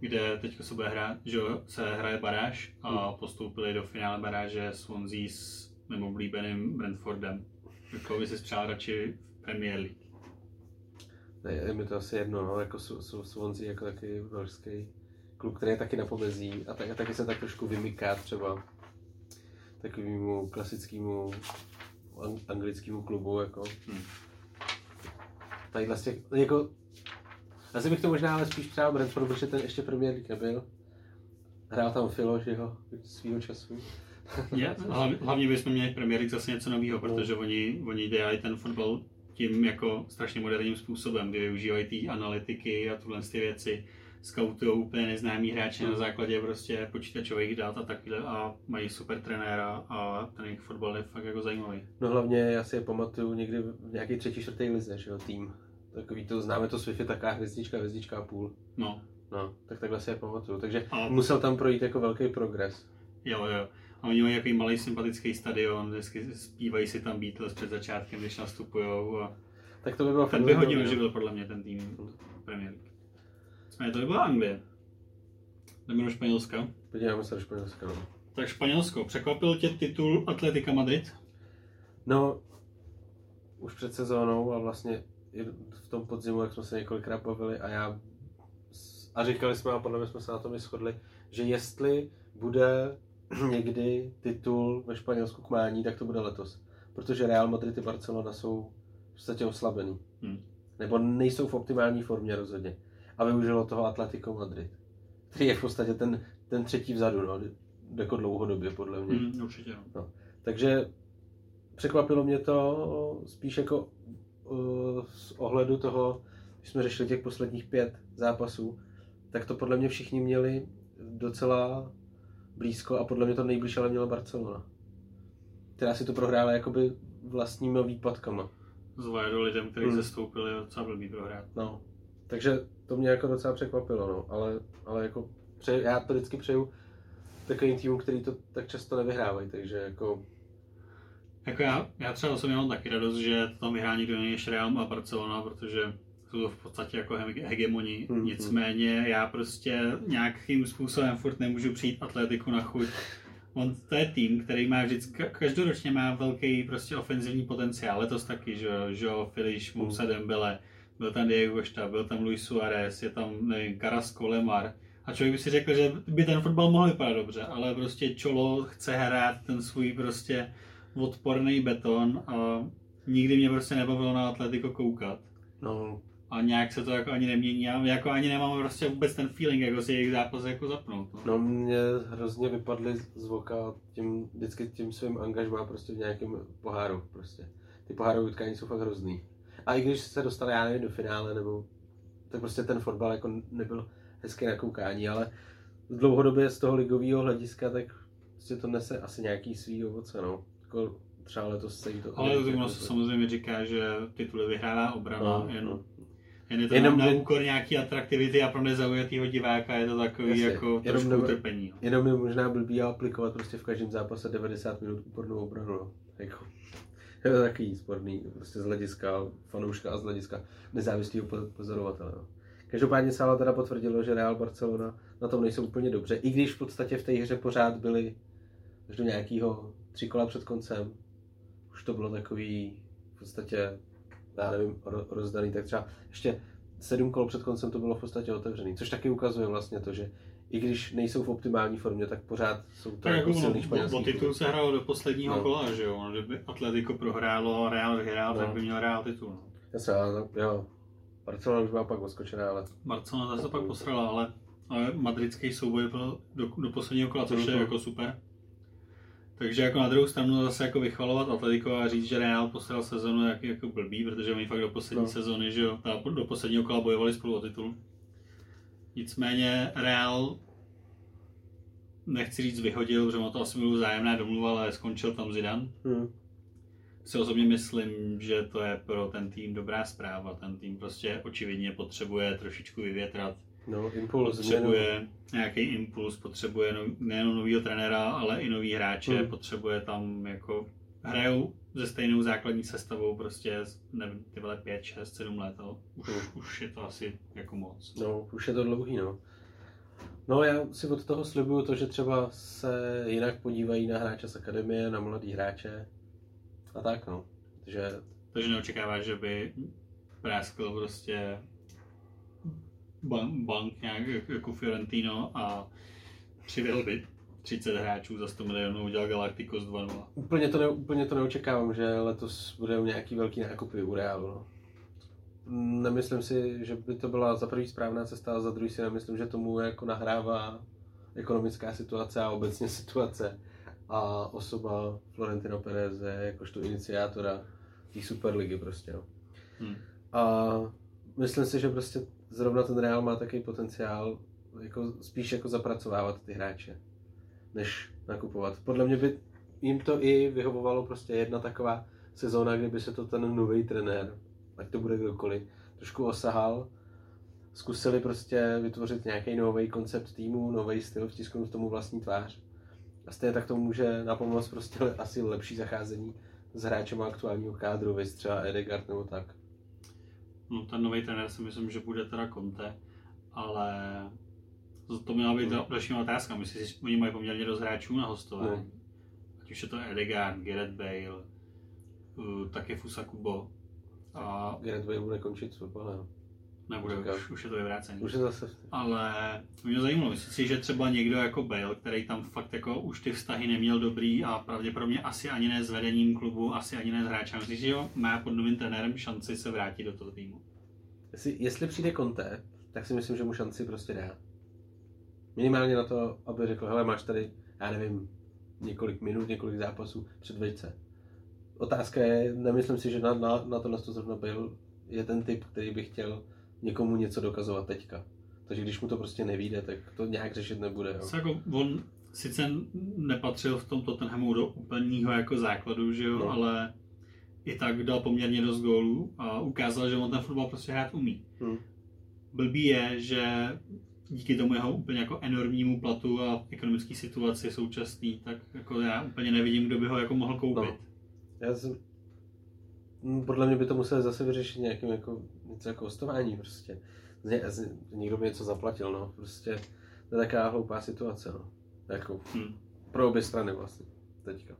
kde teď se bude hrát, že se hraje baráž a postoupili do finále baráže Swansea s mým oblíbeným Brentfordem. Jako by si přál radši v Premier League. Ne, je mi to asi jedno, no, jako Swansea jako takový velský klub, který je taky na pomezí a, tak, a taky se tak trošku vymyká třeba takovému klasickému ang- anglickému klubu, jako. Hmm. Tadyhle z těch, jako, asi bych to možná ale spíš přál Brentford, protože ten ještě Premier League nebyl. Hrál tam Filo, že jo, svýho času. Je, hlavně, hlavně bychom měli v Premier League zase něco nového, protože oni, oni dělají ten fotbal tím jako strašně moderním způsobem, kdy využívají ty analytiky a tuhle ty věci, scoutují úplně neznámý hráče na základě prostě počítačových dat a takhle a mají super trenéra a ten jejich fotbal je fakt jako zajímavý. No hlavně já si je pamatuju někdy v nějaké třetí, čtvrté lize, že jo, tým. Takový to, známe to Swift je taková hvězdička, hvězdička a půl. No, No, tak takhle si je pamatuju. Takže a musel tam projít jako velký progres. jo, jo. A oni mají takový malý sympatický stadion, vždycky zpívají si tam Beatles před začátkem, když nastupujou a Tak to by bylo ten by hodně uživil podle mě ten tým Premier League. Jsme to by byla Anglie. Jdeme do Španělska. Podíváme se do Španělska. No. Tak Španělsko, překvapil tě titul Atletika Madrid? no, už před sezónou a vlastně i v tom podzimu, jak jsme se několikrát bavili a já a říkali jsme a podle mě jsme se na tom i shodli, že jestli bude někdy titul ve Španělsku k mání, tak to bude letos. Protože Real Madrid i Barcelona jsou v podstatě oslabený. Hmm. Nebo nejsou v optimální formě rozhodně. A využilo toho Atletico Madrid. Který je v podstatě ten, ten třetí vzadu, no, jako dlouhodobě podle mě. Hmm, určitě. No. Takže překvapilo mě to spíš jako uh, z ohledu toho, když jsme řešili těch posledních pět zápasů, tak to podle mě všichni měli docela blízko a podle mě to nejblíž ale měla Barcelona. Která si to prohrála jakoby vlastními výpadkama. S lidem, kteří Hmm. hmm. zestoupili, je docela blbý prohrát. No. Takže to mě jako docela překvapilo, no. Ale, ale jako přeju, já to vždycky přeju takovým týmům, který to tak často nevyhrávají, takže jako... Jako já, já třeba osobně mám taky radost, že to tam vyhrá nikdo jiný než Real a Barcelona, protože jsou to v podstatě jako hegemoni. Mm-hmm. Nicméně já prostě nějakým způsobem furt nemůžu přijít atletiku na chuť. On to je tým, který má vždycky, každoročně má velký prostě ofenzivní potenciál. Letos taky, že jo, Filiš, Moussa Dembele, byl tam Diego Costa, byl tam Luis Suarez, je tam, nevím, Carrasco, Lemar. A člověk by si řekl, že by ten fotbal mohl vypadat dobře, ale prostě Čolo chce hrát ten svůj prostě odporný beton a nikdy mě prostě nebavilo na Atletico koukat. No, a nějak se to jako ani nemění. Já jako ani nemám prostě vůbec ten feeling, jako si jejich zápas jako zapnout. No. no mě hrozně vypadly z voka tím, vždycky tím svým angažmá prostě v nějakém poháru prostě. Ty pohárové utkání jsou fakt hrozný. A i když se dostali, já nevím, do finále, nebo tak prostě ten fotbal jako nebyl hezký na koukání, ale dlouhodobě z toho ligového hlediska, tak prostě to nese asi nějaký svý ovoce, no. Jako třeba letos se jí to... Ale to jako se samozřejmě říká, že tituly vyhrává obrana, no, jen no. Jen je to jenom na, na úkor nějaký atraktivity a pro nezaujatýho diváka je to takový jasně, jako trošku jenom, utrpení. Jenom je možná blbý aplikovat prostě v každém zápase 90 minut úpornou obranu. No. Jako, je to takový sporný, prostě z hlediska fanouška a z hlediska nezávislého pozorovatele. No. Každopádně se ale teda potvrdilo, že Real Barcelona na tom nejsou úplně dobře, i když v podstatě v té hře pořád byli až do nějakého tři kola před koncem. Už to bylo takový v podstatě já nevím, rozdaný, tak třeba ještě sedm kol před koncem to bylo v podstatě otevřený, což taky ukazuje vlastně to, že i když nejsou v optimální formě, tak pořád jsou to tak jako, jako silný španělský. O titul se hrál do posledního no. kola, že jo? Kdyby Atletico prohrálo a Real vyhrál, no. tak by měl Real titul. No. Jasně, ale jo. Barcelona už byla pak odskočená, ale... Barcelona zase pak posrala, ale, ale madridský souboj byl do, do posledního kola, což je jako super. Takže jako na druhou stranu zase jako vychvalovat Atletico a říct, že Real posral sezonu jak, jako blbý, protože oni fakt do poslední no. sezóny, že jo, do posledního kola bojovali spolu o titul. Nicméně Real nechci říct vyhodil, protože má to asi byl zájemná domluva, ale skončil tam Zidane. Hmm. Si osobně myslím, že to je pro ten tým dobrá zpráva. Ten tým prostě očividně potřebuje trošičku vyvětrat No, impuls, potřebuje změnu. nějaký impuls, potřebuje no, nejen nového trenéra, ale i nový hráče, hmm. potřebuje tam jako hrajou se stejnou základní sestavou prostě, nevím, ty vole 5, 6, 7 let, ale už, hmm. už je to asi jako moc. No, už je to dlouhý, no. No já si od toho slibuju to, že třeba se jinak podívají na hráče z akademie, na mladý hráče a tak no. Že... Takže neočekáváš, že by práskl prostě bank, bank nějak jako Fiorentino a přivěl by 30 hráčů za 100 milionů, udělal Galacticos 2-0. Úplně to, ne, úplně to neočekávám, že letos bude nějaký velký nákupy u Realu. No. Nemyslím si, že by to byla za první správná cesta, a za druhý si nemyslím, že tomu jako nahrává ekonomická situace a obecně situace a osoba Florentina Perez jakožto iniciátora té Superligy prostě. No. Hmm. A myslím si, že prostě zrovna ten Real má takový potenciál jako spíš jako zapracovávat ty hráče, než nakupovat. Podle mě by jim to i vyhovovalo prostě jedna taková sezóna, kdyby se to ten nový trenér, ať to bude kdokoliv, trošku osahal, zkusili prostě vytvořit nějaký nový koncept týmu, nový styl, vtisknout tomu vlastní tvář. A stejně tak to může napomoct prostě asi lepší zacházení s hráčem aktuálního kádru, vys třeba Edegard nebo tak. No ten nový trenér si myslím, že bude teda Conte, ale to měla být hmm. další otázka. Myslím si, že oni mají poměrně dost hráčů na hostování. Hmm. Ať už je to Edegard, Gareth Bale, uh, také Fusakubo. A... Gareth Bale bude končit fotbalem. Nebude, už, už je to vyvrácený. Už je zase. Ale mě zajímalo, myslím si, že třeba někdo jako Bale, který tam fakt jako už ty vztahy neměl dobrý a pravděpodobně asi ani ne s vedením klubu, asi ani ne s hráčem, myslím, že jo, má pod novým trenérem šanci se vrátit do toho týmu. Jestli, jestli přijde Conte, tak si myslím, že mu šanci prostě dá. Minimálně na to, aby řekl, hele, máš tady, já nevím, několik minut, několik zápasů, předveď se. Otázka je, nemyslím si, že na, na, na to na to zrovna byl, je ten typ, který by chtěl někomu něco dokazovat teďka. Takže když mu to prostě nevíde, tak to nějak řešit nebude. Jo. Jako on sice nepatřil v tom Tottenhamu do úplného jako základu, že jo, no. ale i tak dal poměrně dost gólů a ukázal, že on ten fotbal prostě hrát umí. Hmm. Blbý je, že díky tomu jeho úplně jako enormnímu platu a ekonomické situaci současný, tak jako já úplně nevidím, kdo by ho jako mohl koupit. No. Já jsem... Podle mě by to museli zase vyřešit nějakým jako, něco jako hostování prostě. Ně, z- někdo by něco zaplatil, no. Prostě to je taková hloupá situace, no. Jako Hm. pro obě strany vlastně, teďka.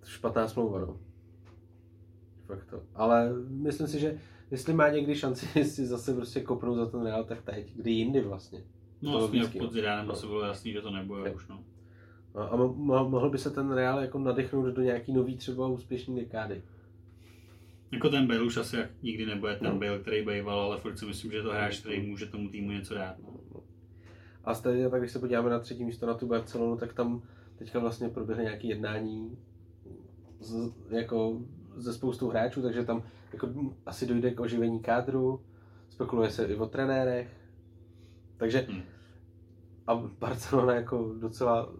To špatná smlouva, no. Fakt to. Ale myslím si, že jestli má někdy šanci si zase prostě kopnout za ten Real, tak teď, kdy jindy vlastně. No, To vlastně pod no. Zidanem No. asi bylo jasný, že to nebude Jo. už, no. No, a mo- mo- mohl by se ten Real jako nadechnout do nějaký nový třeba úspěšný dekády. Jako ten Bale už asi jak nikdy nebude ten No. Bale, který býval, ale furt si myslím, že je to hráč, který může tomu týmu něco dát. No. A stejně tak, když se podíváme na třetí místo na tu Barcelonu, tak tam teďka vlastně proběhly nějaké jednání z, jako ze spoustou hráčů, takže tam jako asi dojde k oživení kádru, spekuluje se i o trenérech, takže Hm. a Barcelona jako docela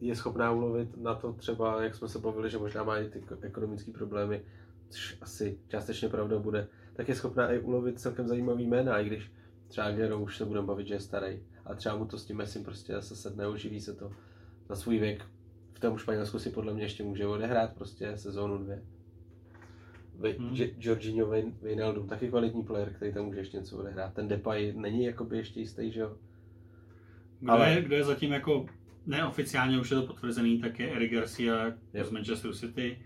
je schopná ulovit na to třeba, jak jsme se bavili, že možná má i ty ekonomické problémy, což asi částečně pravda bude, tak je schopná i ulovit celkem zajímavý jména, i když třeba Gero už se budeme bavit, že je starý. A třeba mu to s tím Messim prostě zase sedne, oživí se to na svůj věk. V tom Španělsku si podle mě ještě může odehrát prostě sezónu dvě. Hmm. hmm. Jorginho Wijnaldum, taky kvalitní player, který tam může ještě něco odehrát. Ten Depay není jakoby ještě jistý, že jo? Kdo, Ale- je, kdo je zatím jako neoficiálně už je to potvrzený, tak je Eric Garcia Jo. z Manchester City.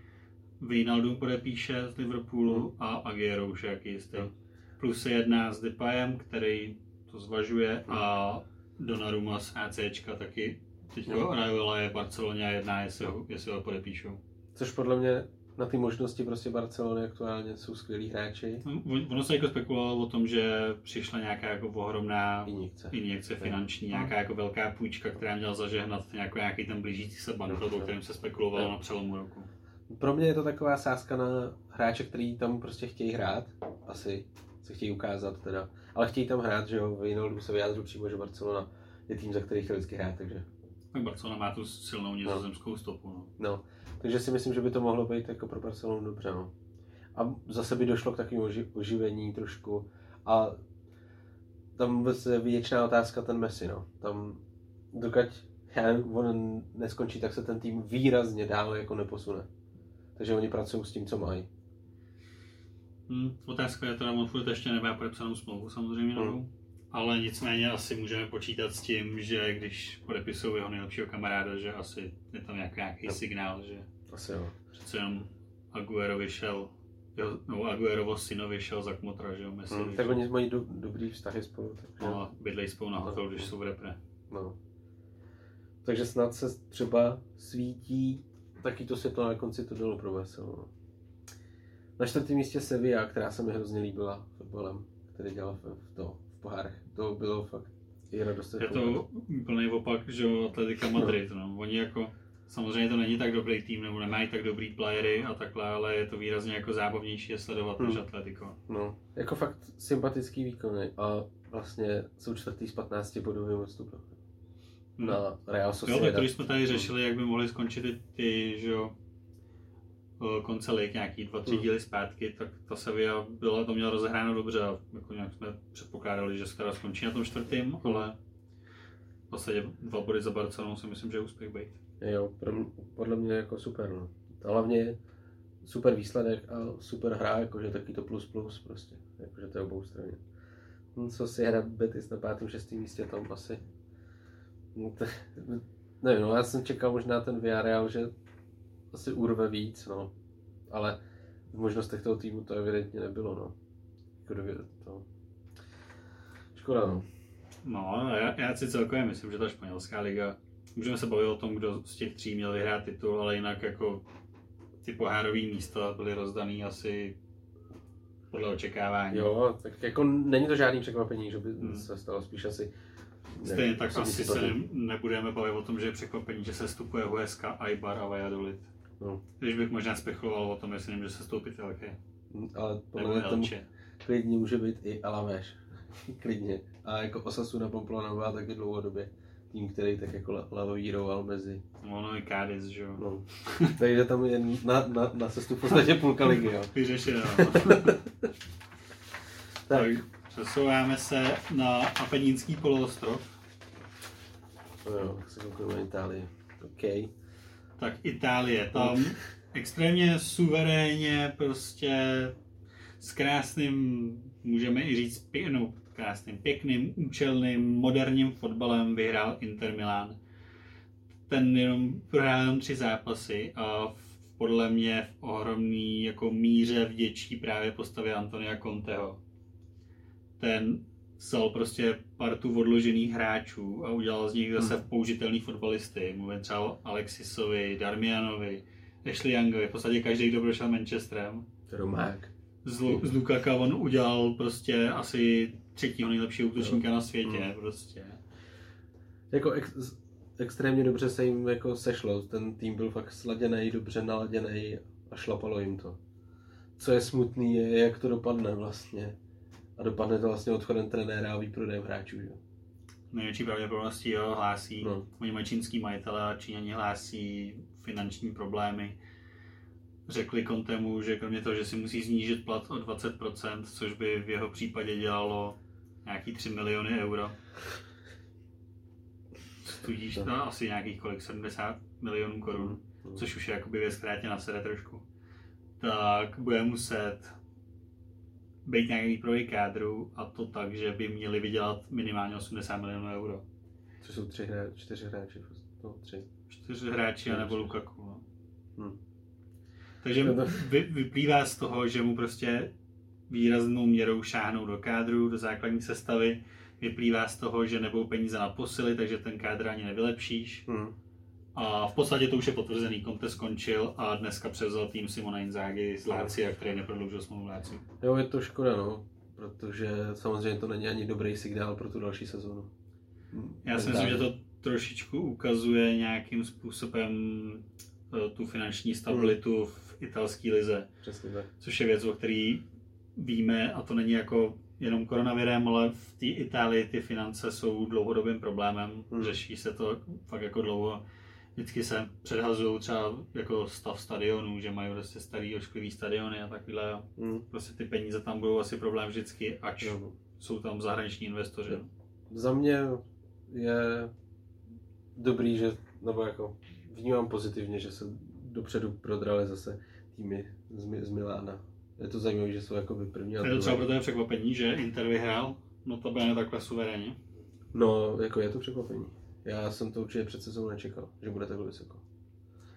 Wijnaldum podepíše z Liverpoolu Hmm. a Aguero už je jaký jistý. Jo. Plus se jedná s Depayem, který to zvažuje a Donnarumma z ACčka taky. Teďka Hmm. Raiola je v Barceloně a jedná, jestli ho, jestli ho podepíšou. Což podle mě na ty možnosti prostě Barcelony aktuálně jsou skvělí hráči. No, on- Ono se jako spekulovalo o tom, že přišla nějaká jako ohromná Injekce. injekce finanční, nějaká jako velká půjčka, která měla zažehnat nějaký, nějaký ten blížící se bankrot, o kterém se spekulovalo na přelomu roku. Pro mě je to taková sázka na hráče, který tam prostě chtějí hrát, asi se chtějí ukázat teda, ale chtějí tam hrát, že jo, Wijnaldum se vyjádřil přímo, že Barcelona je tým, za který chtěl vždycky hrát, takže Tak Barcelona má tu silnou nizozemskou stopu. No. no. Takže si myslím, že by to mohlo být jako pro Barcelonu dobře, no. A zase by došlo k takovému oži- oživení trošku a tam vůbec je věčná otázka ten Messi, no. Tam, dokud já nevím, on neskončí, tak se ten tým výrazně dále jako neposune. Takže oni pracují s tím, co mají. Hm, otázka je teda, on furt ještě nemá podepsanou smlouvu samozřejmě. Hmm. Ale nicméně asi můžeme počítat s tím, že když podepisují jeho nejlepšího kamaráda, že asi je tam nějaký, nějaký Jo. signál, že Asi jo. přece jenom Aguero vyšel, jo, no Aguerovo syno vyšel za kmotra, že jo, Messi Hmm, tak oni mají do, dobrý vztahy spolu. Takže, No, a bydlejí spolu na No. hotelu, když jsou v repre. no. takže snad se třeba svítí taky to světlo na konci tunelu pro no. Na čtvrtém místě Sevilla, která se mi hrozně líbila fotbalem, který dělal v, v, to, pohárech. To bylo fakt i radost. Je to úplný opak, že jo, Atletika Madrid, no. Oni jako, samozřejmě to není tak dobrý tým, nebo nemají tak dobrý playery a takhle, ale je to výrazně jako zábavnější je sledovat než Hmm. Atletico. No, jako fakt sympatický výkony a vlastně jsou čtvrtý z 15 bodovým odstupem. Hmm. Na Real Jo, Sociedad. tak když jsme tady řešili, jak by mohli skončit ty, ty že jo, konce lig, nějaký dva, tři Hmm. díly zpátky, tak ta Sevilla byla, to měla rozehráno dobře a jako nějak jsme předpokládali, že se teda skončí na tom čtvrtým, ale v podstatě dva body za Barcelonou si myslím, že je úspěch být. Jo, podle mě jako super. No. A hlavně super výsledek a super hra, jakože taky to plus plus prostě. Jakože to je obou straně. No, co si hra Betis na pátém, šestém místě tam asi. No, to, nevím, no, já jsem čekal možná ten Villarreal, že asi urve víc, no. Ale v možnostech toho týmu to evidentně nebylo, no. Jako to. Škoda, no. No, já, já si celkově myslím, že ta španělská liga, můžeme se bavit o tom, kdo z těch tří měl vyhrát titul, ale jinak jako ty pohárové místa byly rozdaný asi podle očekávání. Jo, tak jako není to žádný překvapení, že by Hmm. se stalo spíš asi. Stejně tak asi se ne- ne, nebudeme bavit o tom, že je překvapení, že se stupuje Huesca, Aibar a Valladolid. No. Když bych možná spekuloval o tom, jestli nemůže se stoupit Elche. Ale podle mě tomu klidně může být i Alaveš. klidně. A jako Osasuna Pamplona byla taky dlouhodobě tým, který tak jako la- lavíroval mezi. No, ono je Cádiz, že jo. No. Takže tam je na, na, na cestu v podstatě půlka ligy, jo. Vyřešeno. Tak, tak, Přesouváme se na Apenínský poloostrov. No jo, tak se kouknu na Itálii. OK. Tak Itálie, tam extrémně suverénně prostě s krásným, můžeme i říct, pě- no, krásným, pěkným, účelným, moderním fotbalem vyhrál Inter Milan. Ten jenom prohrál jenom tři zápasy a podle mě v ohromný jako míře vděčí právě postavě Antonia Conteho. Ten vzal prostě partu odložených hráčů a udělal z nich zase použitelný fotbalisty. Mluvím třeba o Alexisovi, Darmianovi, Ashley Youngovi, v podstatě každý, kdo prošel Manchesterem. Romák. Z, Lu- z Lukaka on udělal prostě asi třetího nejlepšího útočníka na světě, Mm. prostě. Jako ex, extrémně dobře se jim jako sešlo. Ten tým byl fakt sladěný, dobře naladěný a šlapalo jim to. Co je smutný, je, jak to dopadne vlastně. A dopadne to vlastně odchodem trenéra a výprodejem hráčů. Že? Největší pravděpodobností jo, hlásí, No. no. oni mají čínský majitele a Číňani hlásí finanční problémy. Řekli Kontemu, že kromě toho, že si musí snížit plat o 20%, což by v jeho případě dělalo nějaký 3 miliony euro. Tudíž to asi nějakých kolik, 70 milionů korun, což už je jakoby věc, která tě nasede trošku. Tak bude muset být nějaký výprodej kádru a to tak, že by měli vydělat minimálně 80 milionů euro. Což jsou tři hra, čtyři hráči. No, tři. Čtyři hráči a nebo Lukaku. No. Hm. Takže No to- vy, vyplývá z toho, že mu prostě výraznou měrou šáhnou do kádru, do základní sestavy. Vyplývá z toho, že nebudou peníze na posily, takže ten kádr ani nevylepšíš. Hm. A v podstatě to už je potvrzený. Conte skončil a dneska převzal tým Simona Inzaghi z Lácia, který neprodloužil smlouvu Láciu. Jo, je to škoda, no. Protože samozřejmě to není ani dobrý signál pro tu další sezonu. Hm, Já si myslím, že to trošičku ukazuje nějakým způsobem eh, tu finanční stabilitu v italské lize. Přesně tak. což je věc, o který víme, a to není jako jenom koronavirem, ale v té Itálii ty finance jsou dlouhodobým problémem, Hmm. řeší se to fakt jako dlouho. Vždycky se předhazují třeba jako stav stadionů, že mají prostě starý ošklivý stadiony a takhle. Hm. Prostě ty peníze tam budou asi problém vždycky, ač Jo. jsou tam zahraniční investoři. Jo. Za mě je dobrý, že, nebo jako vnímám pozitivně, že se dopředu prodrali zase týmy z, z Milána. Je to zajímavé, že jsou jako by první a Je to třeba pro tebe překvapení, že Inter vyhrál, no to bude takhle suverénně. No, jako je to překvapení. Já jsem to určitě před sezónou nečekal, že bude takhle vysoko.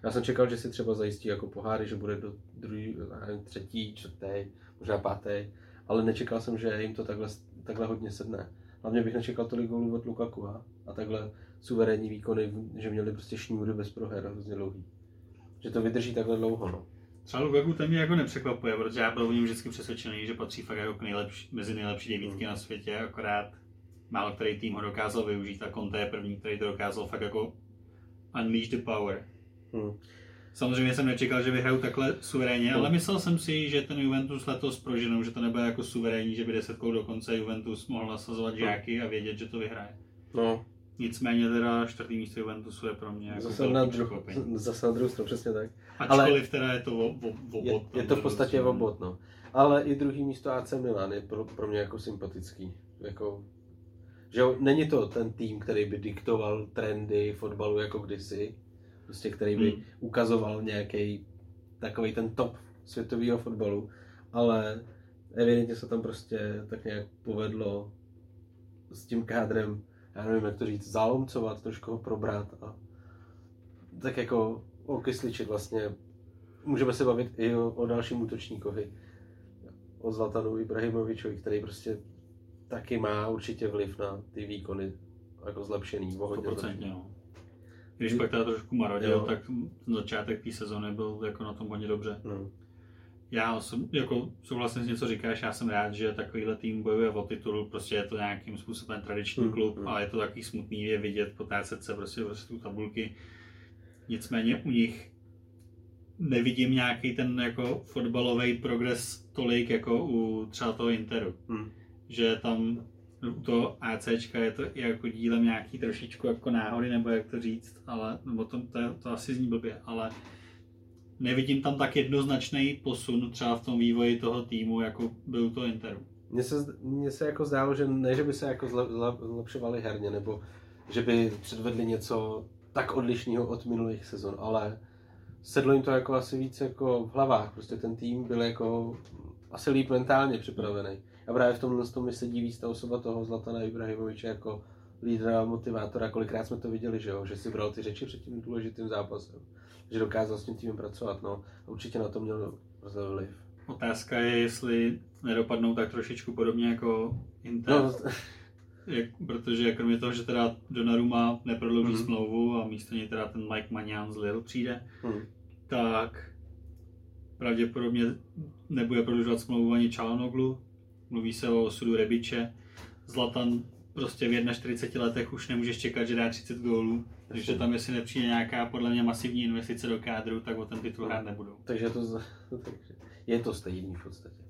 Já jsem čekal, že si třeba zajistí jako poháry, že bude do druhý, nevím, třetí, čtvrtý, možná pátý, ale nečekal jsem, že jim to takhle, takhle hodně sedne. Hlavně bych nečekal tolik gólů od Lukaku a, a takhle suverénní výkony, že měli prostě šňůry bez proher hrozně dlouhý. Že to vydrží takhle dlouho, no. Třeba Lukaku ten mě jako nepřekvapuje, protože já byl o něm vždycky přesvědčený, že patří fakt jako nejlepší, mezi nejlepší devítky na světě, akorát málo který tým ho dokázal využít a Conte je první, který to dokázal fakt jako unleash the power. Hm. Samozřejmě jsem nečekal, že vyhrajou takhle suverénně, ale myslel jsem si, že ten Juventus letos proženou, že to nebude jako suverénní, že by desetkou do konce Juventus mohl nasazovat žáky a vědět, že to vyhraje. No, Nicméně teda čtvrtý místo Juventusu je pro mě jako zase na, dru- zase na druhou stranu, přesně tak. Ačkoliv teda je to o, o, o Je, je to v podstatě obod, no. Ale i druhý místo AC Milan je pro, pro mě jako sympatický. Jako, že jo, není to ten tým, který by diktoval trendy fotbalu jako kdysi, prostě který by Hmm. ukazoval nějaký takový ten top světového fotbalu, ale evidentně se tam prostě tak nějak povedlo s tím kádrem, já nevím, jak to říct, zalomcovat, trošku ho probrat a tak jako okysličit vlastně. Můžeme se bavit i o, o dalším útočníkovi, o Zlatanu Ibrahimovičovi, který prostě taky má určitě vliv na ty výkony jako zlepšený, o hodně 100%, zlepšený. no. Když pak teda trošku marodil, Jo. tak začátek té sezony byl jako na tom hodně dobře. No. Já jsem, jako souhlasím s něco říkáš, já jsem rád, že takovýhle tým bojuje o titul, prostě je to nějakým způsobem tradiční Hmm, klub, hmm. ale je to takový smutný je vidět, potácet se prostě prostě tu tabulky. Nicméně u nich nevidím nějaký ten jako fotbalový progres tolik jako u třeba toho Interu. Hm. Že tam u toho ACčka je to i jako dílem nějaký trošičku jako náhody, nebo jak to říct, ale, nebo to, to, to asi zní blbě, ale nevidím tam tak jednoznačný posun třeba v tom vývoji toho týmu, jako byl to Interu. Mně se, mně se jako zdálo, že ne, že by se jako zle, zle, zlepšovali herně, nebo že by předvedli něco tak odlišného od minulých sezon, ale sedlo jim to jako asi víc jako v hlavách. Prostě ten tým byl jako asi líp mentálně připravený. A právě v tomhle tom mi sedí víc ta osoba toho Zlatana Ibrahimoviče jako lídra a motivátora. Kolikrát jsme to viděli, že, jo? že si bral ty řeči před tím důležitým zápasem. Že dokázal s tím týmem pracovat. No. A určitě na to měl vliv. Otázka je, jestli nedopadnou tak trošičku podobně jako Inter. No, jak, protože kromě toho, že teda Donnarumma neprodlouží mm. smlouvu a místo něj teda ten Mike Magnan z Lille přijde, mm. tak pravděpodobně nebude prodlužovat smlouvu ani Čalonoglu. Mluví se o osudu Rebiče. Zlatan prostě v 41 letech už nemůžeš čekat, že dá 30 gólů. Takže tam, jestli nepřijde nějaká podle mě masivní investice do kádru, tak o ten titul hrát nebudou. Takže to, takže je to stejný v podstatě.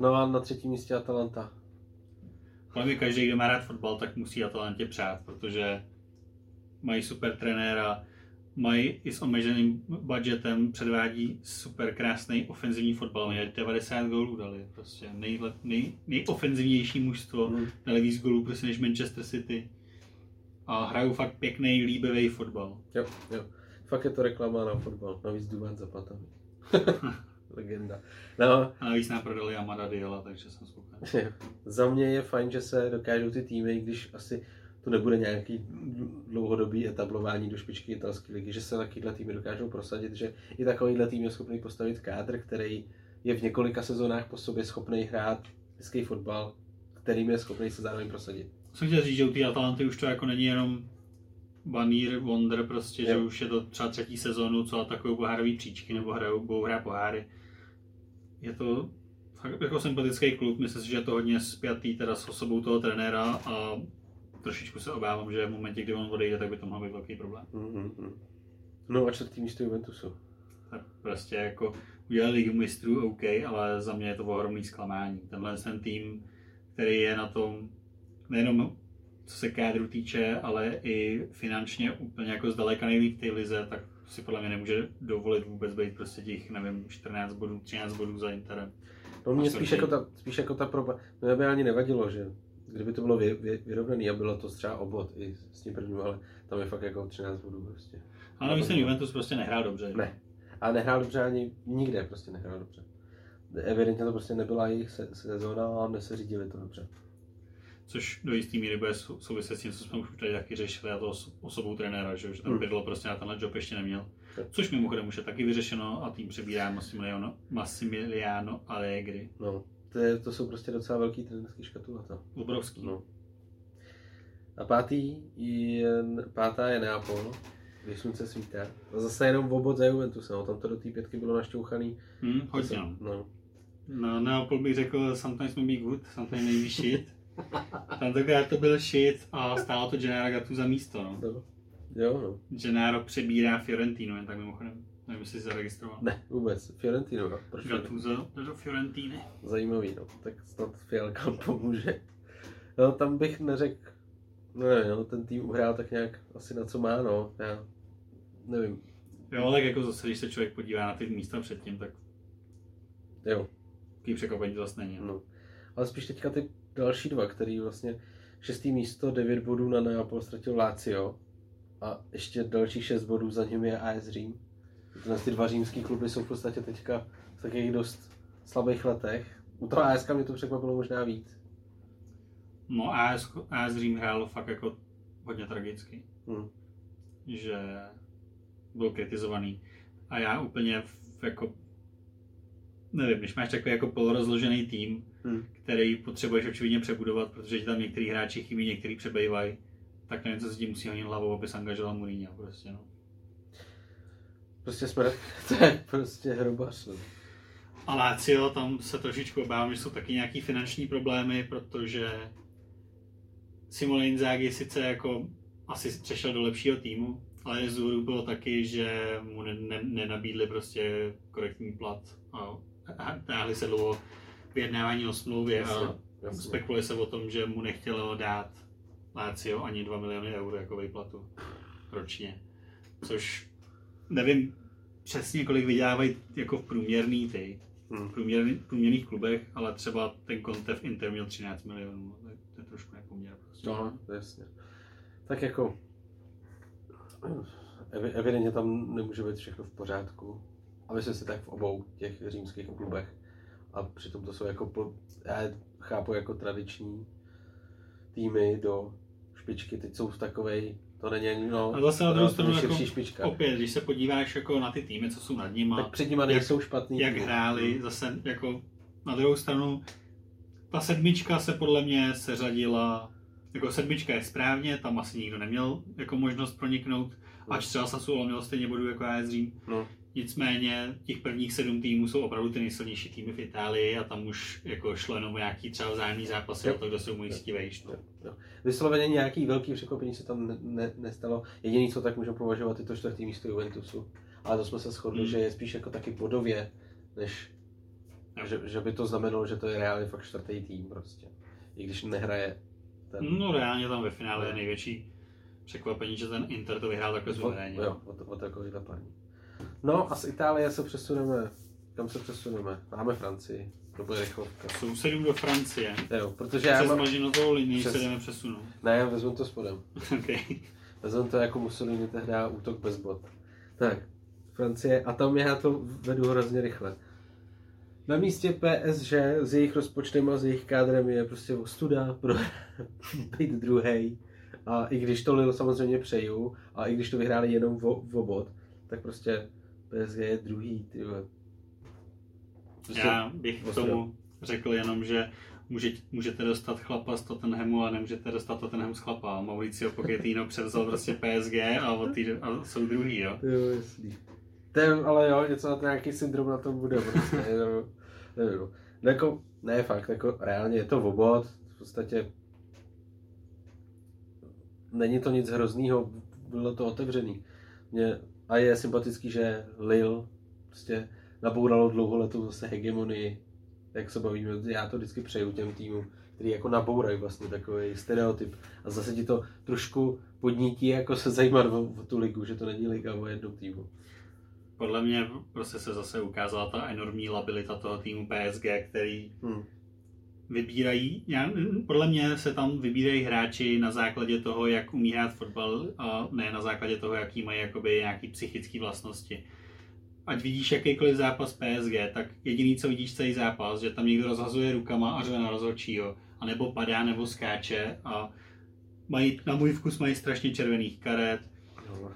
No a na třetím místě Atalanta. Podle mě každý, kdo má rád fotbal, tak musí Atalantě přát, protože mají super trenéra, mají i s omezeným budgetem, předvádí super krásný ofenzivní fotbal. Mají 90 gólů dali, prostě nejle, nej, nejofenzivnější mužstvo, mm. dali víc gólů prostě než Manchester City. A hrajou fakt pěkný, líbivý fotbal. Jo, jo. Fakt je to reklama na fotbal, navíc Dubán Zapata. Legenda. No. A navíc nám prodali Amada Diela, takže jsem spokojený. Za mě je fajn, že se dokážou ty týmy, když asi to nebude nějaký dlouhodobý etablování do špičky italské ligy, že se takovýhle týmy dokážou prosadit, že i takovýhle tým je schopný postavit kádr, který je v několika sezónách po sobě schopný hrát hezký fotbal, kterým je schopný se zároveň prosadit. Jsem chtěl říct, že u té Atalanty už to jako není jenom banír, wonder prostě, jo. že už je to třeba třetí sezónu, co atakují pohárový příčky nebo hrajou, budou hrát poháry. Je to fakt jako sympatický klub, myslím si, že je to hodně spjatý teda s osobou toho trenéra a trošičku se obávám, že v momentě, kdy on odejde, tak by to mohl být velký problém. Mm-hmm. No a čtvrtý místo Juventusu. Tak prostě jako udělali ligu mistrů, OK, ale za mě je to ohromný zklamání. Tenhle ten tým, který je na tom nejenom co se kádru týče, ale i finančně úplně jako zdaleka nejlíp té lize, tak si podle mě nemůže dovolit vůbec být prostě těch, nevím, 14 bodů, 13 bodů za Interem. No mě spíš jako, ta, spíš jako ta proba, mě by ani nevadilo, že kdyby to bylo vy, vy, vyrovnaný a bylo to třeba obod i s tím prvním, ale tam je fakt jako 13 bodů prostě. Ale navíc ten Juventus prostě nehrál dobře. Ne. A nehrál dobře ani nikde, prostě nehrál dobře. Evidentně to prostě nebyla jejich se, sezóna a neseřídili to dobře což do jistý míry bude souviset s tím, co jsme už tady taky řešili, a to osobou trenéra, že, že ten hmm. prostě na tenhle job ještě neměl. Což mimochodem už je taky vyřešeno a tým přebírá Massimiliano, Massimiliano Allegri. No, to, je, to jsou prostě docela velký trenerský škatulata. Obrovský. No. A pátý je, pátá je Neapol, když slunce svítá. A zase jenom v obod za Juventus, no. tam to do té pětky bylo našťouchaný. Hmm, hodně. No. no. No, Neapol bych řekl, sometimes may be good, sometimes may be shit. Tentokrát to byl shit a stálo to Gennaro Gattu za místo, no. no. Jo, no. Gennaro přebírá Fiorentino, jen tak mimochodem. Nevím, jestli zaregistroval. Ne, vůbec. Fiorentino, no. Proč Gattuso do Fiorentiny. Zajímavý, no. Tak snad Fialka pomůže. No, tam bych neřekl, ne, no, ten tým uhrál tak nějak asi na co má, no. Já nevím. Jo, tak jako zase, když se člověk podívá na ty místa předtím, tak jo. Taký překvapení to zase není. No. Ale spíš teďka ty další dva, který vlastně šestý místo, devět bodů na Neapol ztratil Lazio a ještě dalších šest bodů za ním je AS Řím. Tyhle ty dva římský kluby jsou v podstatě teďka v takových dost slabých letech. U toho AS mě to překvapilo možná víc. No AS, AS Řím hrál fakt jako hodně tragicky. Hmm. Že byl kritizovaný. A já úplně v, jako nevím, když máš takový jako polorozložený tým, hmm. který potřebuješ očividně přebudovat, protože tam některý hráči chybí, některý přebývají, tak nevím, co si tím musí honit hlavou, aby se angažoval Mourinho, prostě, no. Prostě jsme, to je prostě hrubař, no. A Lazio, tam se trošičku obávám, že jsou taky nějaký finanční problémy, protože Simone Inzaghi sice jako asi přešel do lepšího týmu, ale Zuru bylo taky, že mu nenabídli ne, prostě korektní plat a táhli se dlouho vyjednávání o smlouvě a spekuluje se o tom, že mu nechtělo dát Lazio ani 2 miliony eur jako výplatu ročně. Což nevím přesně, kolik vydělávají jako v průměrný ty, v průměrný, průměrných klubech, ale třeba ten Conte v Inter měl 13 milionů. To je, to je trošku nepoměr. Prostě. No, jasně. Tak jako evi- evidentně tam nemůže být všechno v pořádku. A myslím si tak v obou těch římských klubech. A přitom to jsou jako, po, já chápu jako tradiční týmy do špičky, teď jsou v takovej, to není no, A zase na druhou stranu jako, špička. opět, když se podíváš jako na ty týmy, co jsou nad nima, tak před nima nejsou špatný. jak týmy. hráli, zase jako na druhou stranu, ta sedmička se podle mě seřadila, jako sedmička je správně, tam asi nikdo neměl jako možnost proniknout, ač třeba Sassuolo měl stejně bodů jako AS Řím. No. Nicméně těch prvních sedm týmů jsou opravdu ty nejsilnější týmy v Itálii a tam už jako šlo jenom nějaký třeba vzájemný zápasy Jo. o to, kdo se umístí vejš. No. Jo. Vysloveně nějaký velký překvapení se tam ne, ne, nestalo. Jediný, co tak můžeme považovat, je to čtvrtý místo Juventusu. Ale to jsme se shodli, Hmm. že je spíš jako taky bodově, než Jo. že, že, by to znamenalo, že to je reálně fakt čtvrtý tým prostě. I když nehraje ten... no reálně tam ve finále je největší překvapení, že ten Inter to vyhrál takhle suverénně. jo, o, o takovýhle paní. No a z Itálie se přesuneme, kam se přesuneme? Máme Francii, to bude rychlovka. Sousedům do Francie. Jo, protože já Přes mám... Mažinotovou linii Přes- se jdeme přesunout. Ne, já vezmu to spodem. okay. Vezmu to jako Mussolini tehdy útok bez bod. Tak, Francie, a tam já to vedu hrozně rychle. Na místě PSG s jejich rozpočtem a s jejich kádrem je prostě ostuda pro být druhý. A i když to Lille samozřejmě přeju, a i když to vyhráli jenom o, o bod, tak prostě PSG je druhý, ty vole. Prostě, Já bych k tomu řekl jenom, že může, můžete dostat chlapa z Tottenhamu a nemůžete dostat Tottenham z chlapa. Mauricio Pochettino převzal prostě PSG a, od tý, a jsou druhý, jo. Jo, jasný. Ten, ale jo, něco na to, nějaký syndrom na tom bude prostě, nevím, nevím. No, jako, ne fakt, jako reálně je to obod, v podstatě není to nic hroznýho, bylo to otevřený. Mě, a je sympatický, že Lille prostě nabouralo dlouholetou zase hegemonii, jak se bavíme, já to vždycky přeju těm týmům, který jako nabourají vlastně takový stereotyp a zase ti to trošku podnítí jako se zajímat o, o tu ligu, že to není liga o jednom týmu. Podle mě prostě se zase ukázala ta enormní labilita toho týmu PSG, který Hmm. Vybírají, já, podle mě se tam vybírají hráči na základě toho, jak umí hrát fotbal a ne na základě toho, jaký mají jakoby nějaký psychické vlastnosti. Ať vidíš jakýkoliv zápas PSG, tak jediný, co vidíš celý zápas, že tam někdo rozhazuje rukama a řve na rozhodčího, anebo padá, nebo skáče a mají, na můj vkus mají strašně červených karet.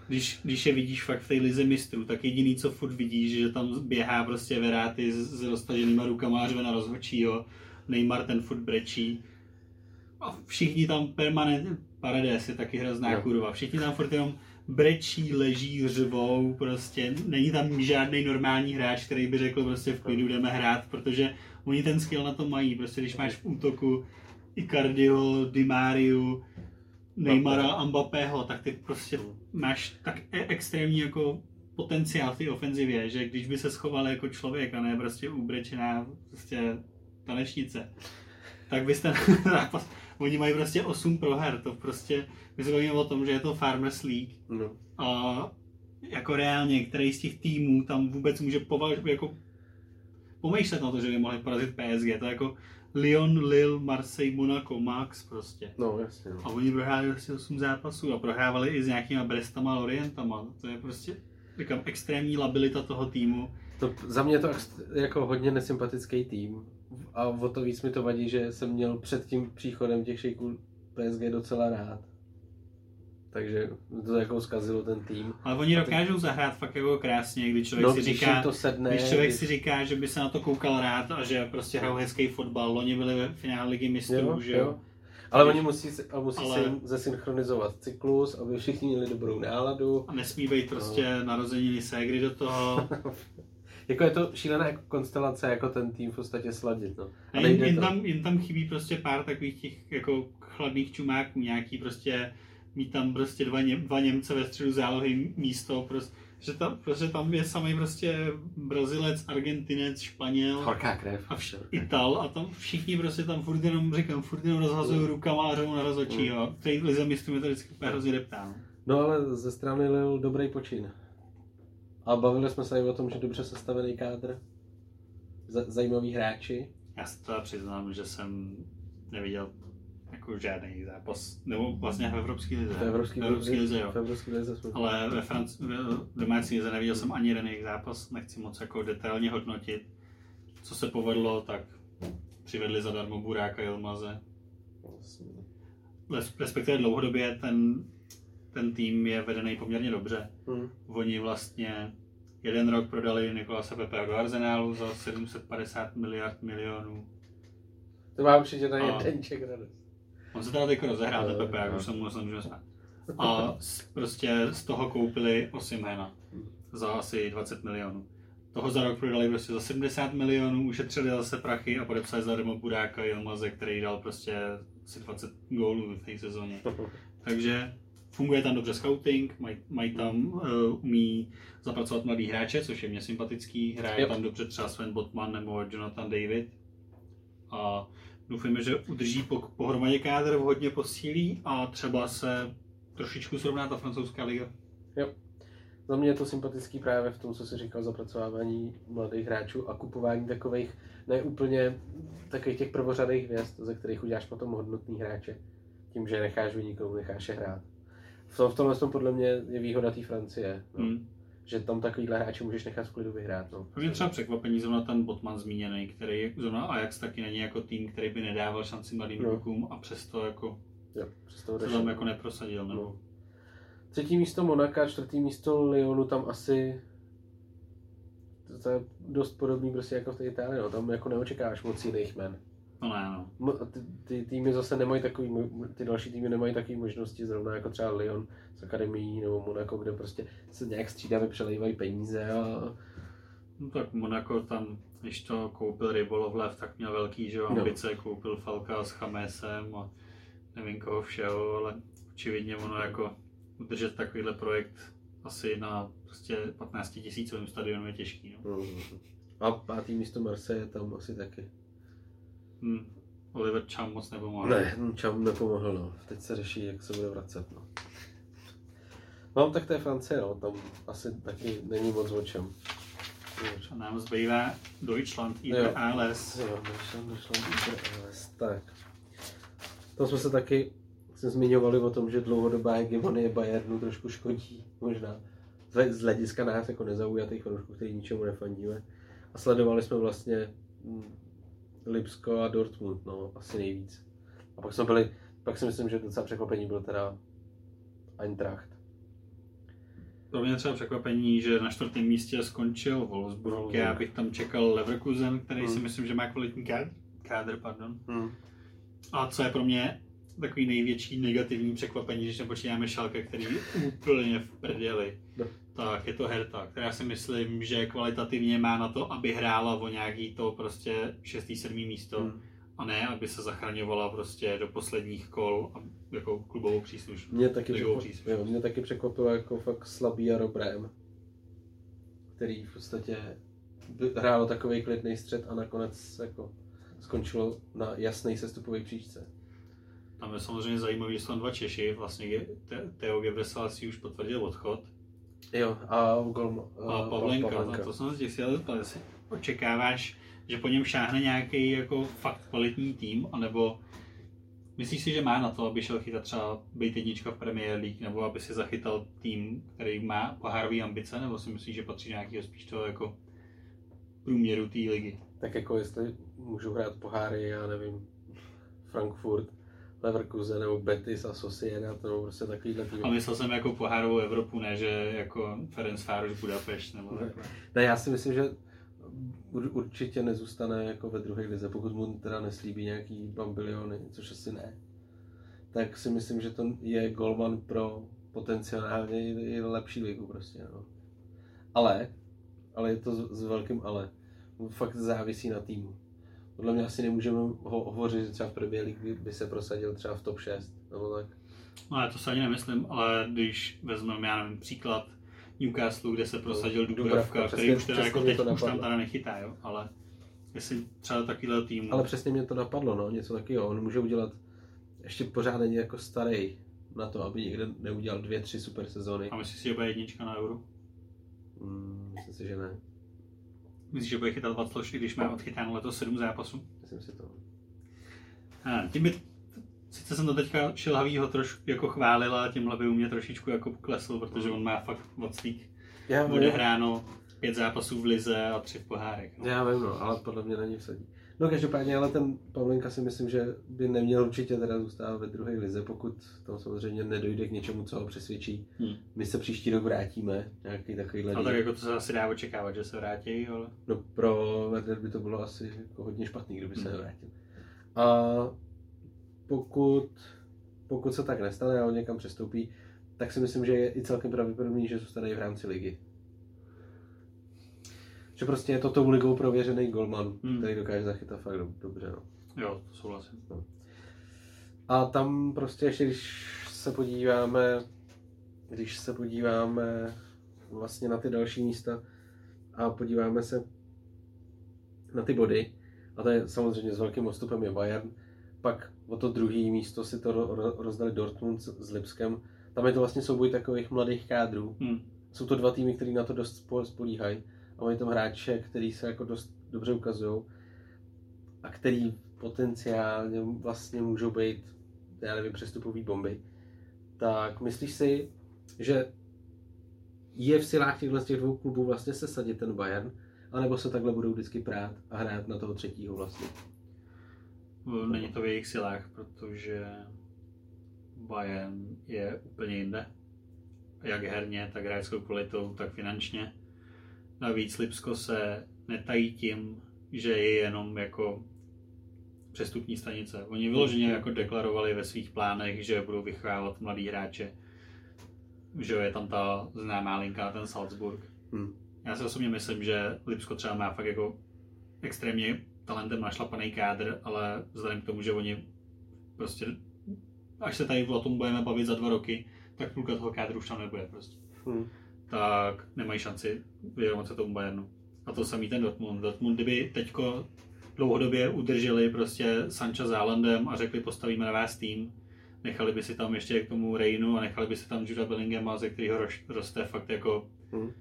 Když, když je vidíš fakt v té lize mistrů, tak jediný, co furt vidíš, že tam běhá prostě Veráty s, s roztaženýma rukama a řve na rozhodčího. Neymar ten furt brečí. A všichni tam permanentně, Paredes je taky hrozná Jo. kurva, všichni tam furt jenom brečí, leží, řvou, prostě není tam žádný normální hráč, který by řekl prostě v klidu jdeme hrát, protože oni ten skill na to mají, prostě když máš v útoku Icardiho, Di Mariu, Neymara a Mbappého, tak ty prostě máš tak e- extrémní jako potenciál v té ofenzivě, že když by se schoval jako člověk a ne prostě ubrečená prostě tanečnice, tak byste zápas, oni mají prostě 8 proher, to prostě, my se bavíme o tom, že je to Farmers League No. a jako reálně, který z těch týmů tam vůbec může považovat, jako pomýšlet na to, že by mohli porazit PSG, to je jako Lyon, Lille, Marseille, Monaco, Max prostě. no, jasně. No. A oni prohráli prostě 8 zápasů a prohrávali i s nějakýma Brestama a Lorientama. To je prostě, říkám, extrémní labilita toho týmu. To, za mě je to jako hodně nesympatický tým. A o to víc mi to vadí, že jsem měl před tím příchodem těch šejků PSG docela rád. Takže to jako zkazilo ten tým. Ale oni A ty- dokážou zahrát fakt jako krásně, kdy člověk No, si když říká, to sedne, když člověk když- si říká, že by se na to koukal rád a že prostě hrajou hezký fotbal. Loni byli ve finále ligy mistrů, Jo, že jo. Ale oni musí, a musí Ale- se jim zesynchronizovat cyklus, aby všichni měli dobrou náladu. A nesmí být prostě No. narozeniny ségry do toho. jako je to šílená jako konstelace, jako ten tým v podstatě sladit. No. A jen, jen, to. tam, jen tam chybí prostě pár takových těch jako chladných čumáků, nějaký prostě mít tam prostě dva, Ně, dva Němce ve středu zálohy místo, prostě, že tam, prostě tam je samý prostě Brazilec, Argentinec, Španěl Horká krev. a vš, Ital a tam všichni prostě tam furt jenom, říkám, furt jenom rozhazují rukama a řvou na rozhodčího. V té lize mistrů mi to vždycky hrozně deptá. no. No ale ze strany Lille dobrý počin. A bavili jsme se i o tom, že dobře sestavený kádr. zajímaví hráči. Já se teda přiznám, že jsem neviděl jako žádný zápas, nebo vlastně v Evropské lize. V Evropské Evropské lize, jo. V Evropské lize jsme. Ale ve Franc- v domácí lize neviděl jsem ani jeden jejich zápas, nechci moc jako detailně hodnotit. Co se povedlo, tak přivedli zadarmo Buráka Jelmaze. Respektive dlouhodobě ten, ten tým je vedený poměrně dobře. Hmm. Oni vlastně jeden rok prodali Nikolase Pepe do Arsenálu za 750 miliard milionů. To má určitě na A- jeden ček radost. On se teda teď rozehrál, Jo, Pepe, jak už jsem mu smát. A s- prostě z toho koupili Osimhena za asi 20 milionů. Toho za rok prodali prostě za 70 milionů, ušetřili zase prachy a podepsali za Remo Budáka Jelmaze, který dal prostě asi 20 gólů v té sezóně. Takže funguje tam dobře scouting, mají, mají tam, uh, umí zapracovat mladý hráče, což je mě sympatický. Hraje Jo. tam dobře třeba Sven Botman nebo Jonathan David. A doufujeme, že udrží po, pohromadě kádr, hodně posílí a třeba se trošičku srovná ta francouzská liga. Za mě je to sympatický právě v tom, co jsi říkal, zapracovávání mladých hráčů a kupování takových, ne úplně takových těch prvořadých hvězd, ze kterých uděláš potom hodnotný hráče. Tím, že necháš vyniknout, necháš je hrát. V, tom, v tomhle tom podle mě je výhoda té Francie. No. Hmm. Že tam takovýhle hráče můžeš nechat v klidu vyhrát. No. Mě třeba překvapení zrovna ten Botman zmíněný, který zrovna Ajax taky není jako tým, který by nedával šanci mladým No. klukům a přesto jako Jo, přesto to tam jako neprosadil. Nebo... No. Třetí místo Monaka, čtvrtý místo Lyonu, tam asi to je dost podobný prostě jako v té Itálii, no. tam jako neočekáváš moc jiných men. No ne, no. Ty, ty týmy zase nemají takový, ty další týmy nemají takové možnosti, zrovna jako třeba Lyon z akademií nebo Monaco, kde prostě se nějak střídavě přelejvají peníze a No tak Monaco tam, když to koupil Rybolovlev, tak měl velký že, jo, No. ambice, koupil Falka s Chamesem a nevím koho všeho, ale očividně ono jako udržet takovýhle projekt asi na prostě 15 tisícovém stadionu je těžký. No. a pátý místo Marseille tam asi taky. Hm. Oliver Cham moc nepomohl. Ne, hm, Čam nepomohl, no. Teď se řeší, jak se bude vracet, no. No, tak to je Francie, no. Tam asi taky není moc o čem. A nám zbývá Deutschland. IBR ALS. Jo, došel, došel, došel, tak. Tam jsme se taky se zmiňovali o tom, že dlouhodobá hegemonie Bayernu trošku škodí, možná. Z z hlediska nás jako nezaujatých fanoušků, který ničemu nefandíme. A sledovali jsme vlastně hm, Lipsko a Dortmund, no, asi nejvíc. A pak jsme byli, pak si myslím, že docela překvapení byl teda Eintracht. Pro mě třeba překvapení, že na čtvrtém místě skončil Wolfsburg. Wolfsburg. Já bych tam čekal Leverkusen, který si Hmm. myslím, že má kvalitní kádr. kádr pardon. Hmm. A co je pro mě takový největší negativní překvapení, když nepočítáme Šalke, který je úplně v prdeli, No. tak je to Herta, která si myslím, že kvalitativně má na to, aby hrála o nějaký to prostě 6. 7. místo Hmm. a ne, aby se zachraňovala prostě do posledních kol a jako klubovou příslušnost. Mě taky, překvapilo, jo, mě taky překvapilo jako fakt slabý Jaro Brém, který v podstatě hrálo takový klidný střed a nakonec jako skončilo na jasný sestupový příčce. Tam je samozřejmě zajímavý, že jsou dva Češi, vlastně Teo Gebresal si už potvrdil odchod Jo, a Golma. a Pavlenka, no, to jsem se těch chtěl zeptat, jestli očekáváš, že po něm šáhne nějaký jako fakt kvalitní tým, anebo myslíš si, že má na to, aby šel chytat třeba být jednička v Premier League, nebo aby si zachytal tým, který má pohárový ambice, nebo si myslíš, že patří nějakého spíš toho jako průměru té ligy? Tak jako jestli můžu hrát poháry, já nevím, Frankfurt, Leverkusen nebo Betis a Sociedad, nebo prostě takovýhle tým. A myslel jsem jako pohárovou Evropu, ne že jako Ferenc Fároš Budapešť, nebo Ne. takhle. Ne, já si myslím, že ur- určitě nezůstane jako ve druhé lize, pokud mu teda neslíbí nějaký bambiliony, což asi ne. Tak si myslím, že to je golman pro potenciálně i- i lepší ligu prostě, no. Ale, ale je to s, s velkým ale. Fakt závisí na týmu. Podle mě asi nemůžeme ho hovořit, že třeba v Premier League by, se prosadil třeba v top 6, nebo tak. No, to se ani nemyslím, ale když vezmeme, já nevím, příklad Newcastle, kde se prosadil Dubravka, Dubravka, který přesně- už teda jako teď už tam teda nechytá, jo, ale jestli třeba takovýhle tým, Ale přesně mě to napadlo, no, něco takového. On může udělat ještě pořád není jako starý na to, aby někde neudělal dvě, tři super sezóny. a myslíš si, že bude jednička na euro? Mm, myslím si, že ne. Myslíš, že bude chytat Vatloš, i když má odchytáno letos 7 zápasů? Myslím si to. A tím by, sice jsem to teďka šilhavýho trošku jako chválil, ale tímhle by u mě trošičku jako klesl, protože on má fakt od svých Já vím, odehráno pět zápasů v lize a tři v pohárech. No. já vím, no, ale podle mě na ní vsadí. No každopádně, ale ten Pavlenka si myslím, že by neměl určitě teda zůstávat ve druhé lize, pokud tam samozřejmě nedojde k něčemu, co ho přesvědčí. Hmm. My se příští rok vrátíme, nějaký takovýhle A díl. tak jako to se asi dá očekávat, že se vrátí, ale... No pro Werder by to bylo asi jako hodně špatný, kdyby se Mhm. nevrátil. A pokud, pokud se tak nestane a on někam přestoupí, tak si myslím, že je i celkem pravděpodobný, že zůstane i v rámci ligy. Že prostě je to tou ligou prověřený golman, Hmm. který dokáže zachytat fakt dob- dobře. No. Jo, to souhlasím. A tam prostě ještě, když se podíváme, když se podíváme vlastně na ty další místa a podíváme se na ty body, a to je samozřejmě s velkým odstupem je Bayern, pak o to druhé místo si to ro- ro- rozdali Dortmund s Lipskem. Tam je to vlastně souboj takových mladých kádrů. Hmm. Jsou to dva týmy, které na to dost spo- spolíhají a mají tam hráče, který se jako dost dobře ukazují a který potenciálně vlastně můžou být, já nevím, přestupový bomby. Tak myslíš si, že je v silách těchto z těch dvou klubů vlastně sesadit ten Bayern, anebo se takhle budou vždycky prát a hrát na toho třetího vlastně? Není to v jejich silách, protože Bayern je úplně jinde. Jak herně, tak hráčskou kvalitou, tak finančně. Navíc Lipsko se netají tím, že je jenom jako přestupní stanice. Oni vyloženě jako deklarovali ve svých plánech, že budou vychovávat mladý hráče. Že je tam ta známá linka na ten Salzburg. Hmm. Já si osobně myslím, že Lipsko třeba má fakt jako extrémně talentem našlapaný kádr, ale vzhledem k tomu, že oni prostě, až se tady o tom budeme bavit za dva roky, tak půlka toho kádru už tam nebude prostě. Hmm. Tak nemají šanci vyrovnat se tomu Bayernu. A to samý ten Dortmund. Dortmund, kdyby teďko dlouhodobě udrželi prostě Sancha s Haalandem a řekli postavíme na vás tým, nechali by si tam ještě k tomu Reinu a nechali by si tam Juda Bellinghama, ze kterého roste fakt jako, Hmm.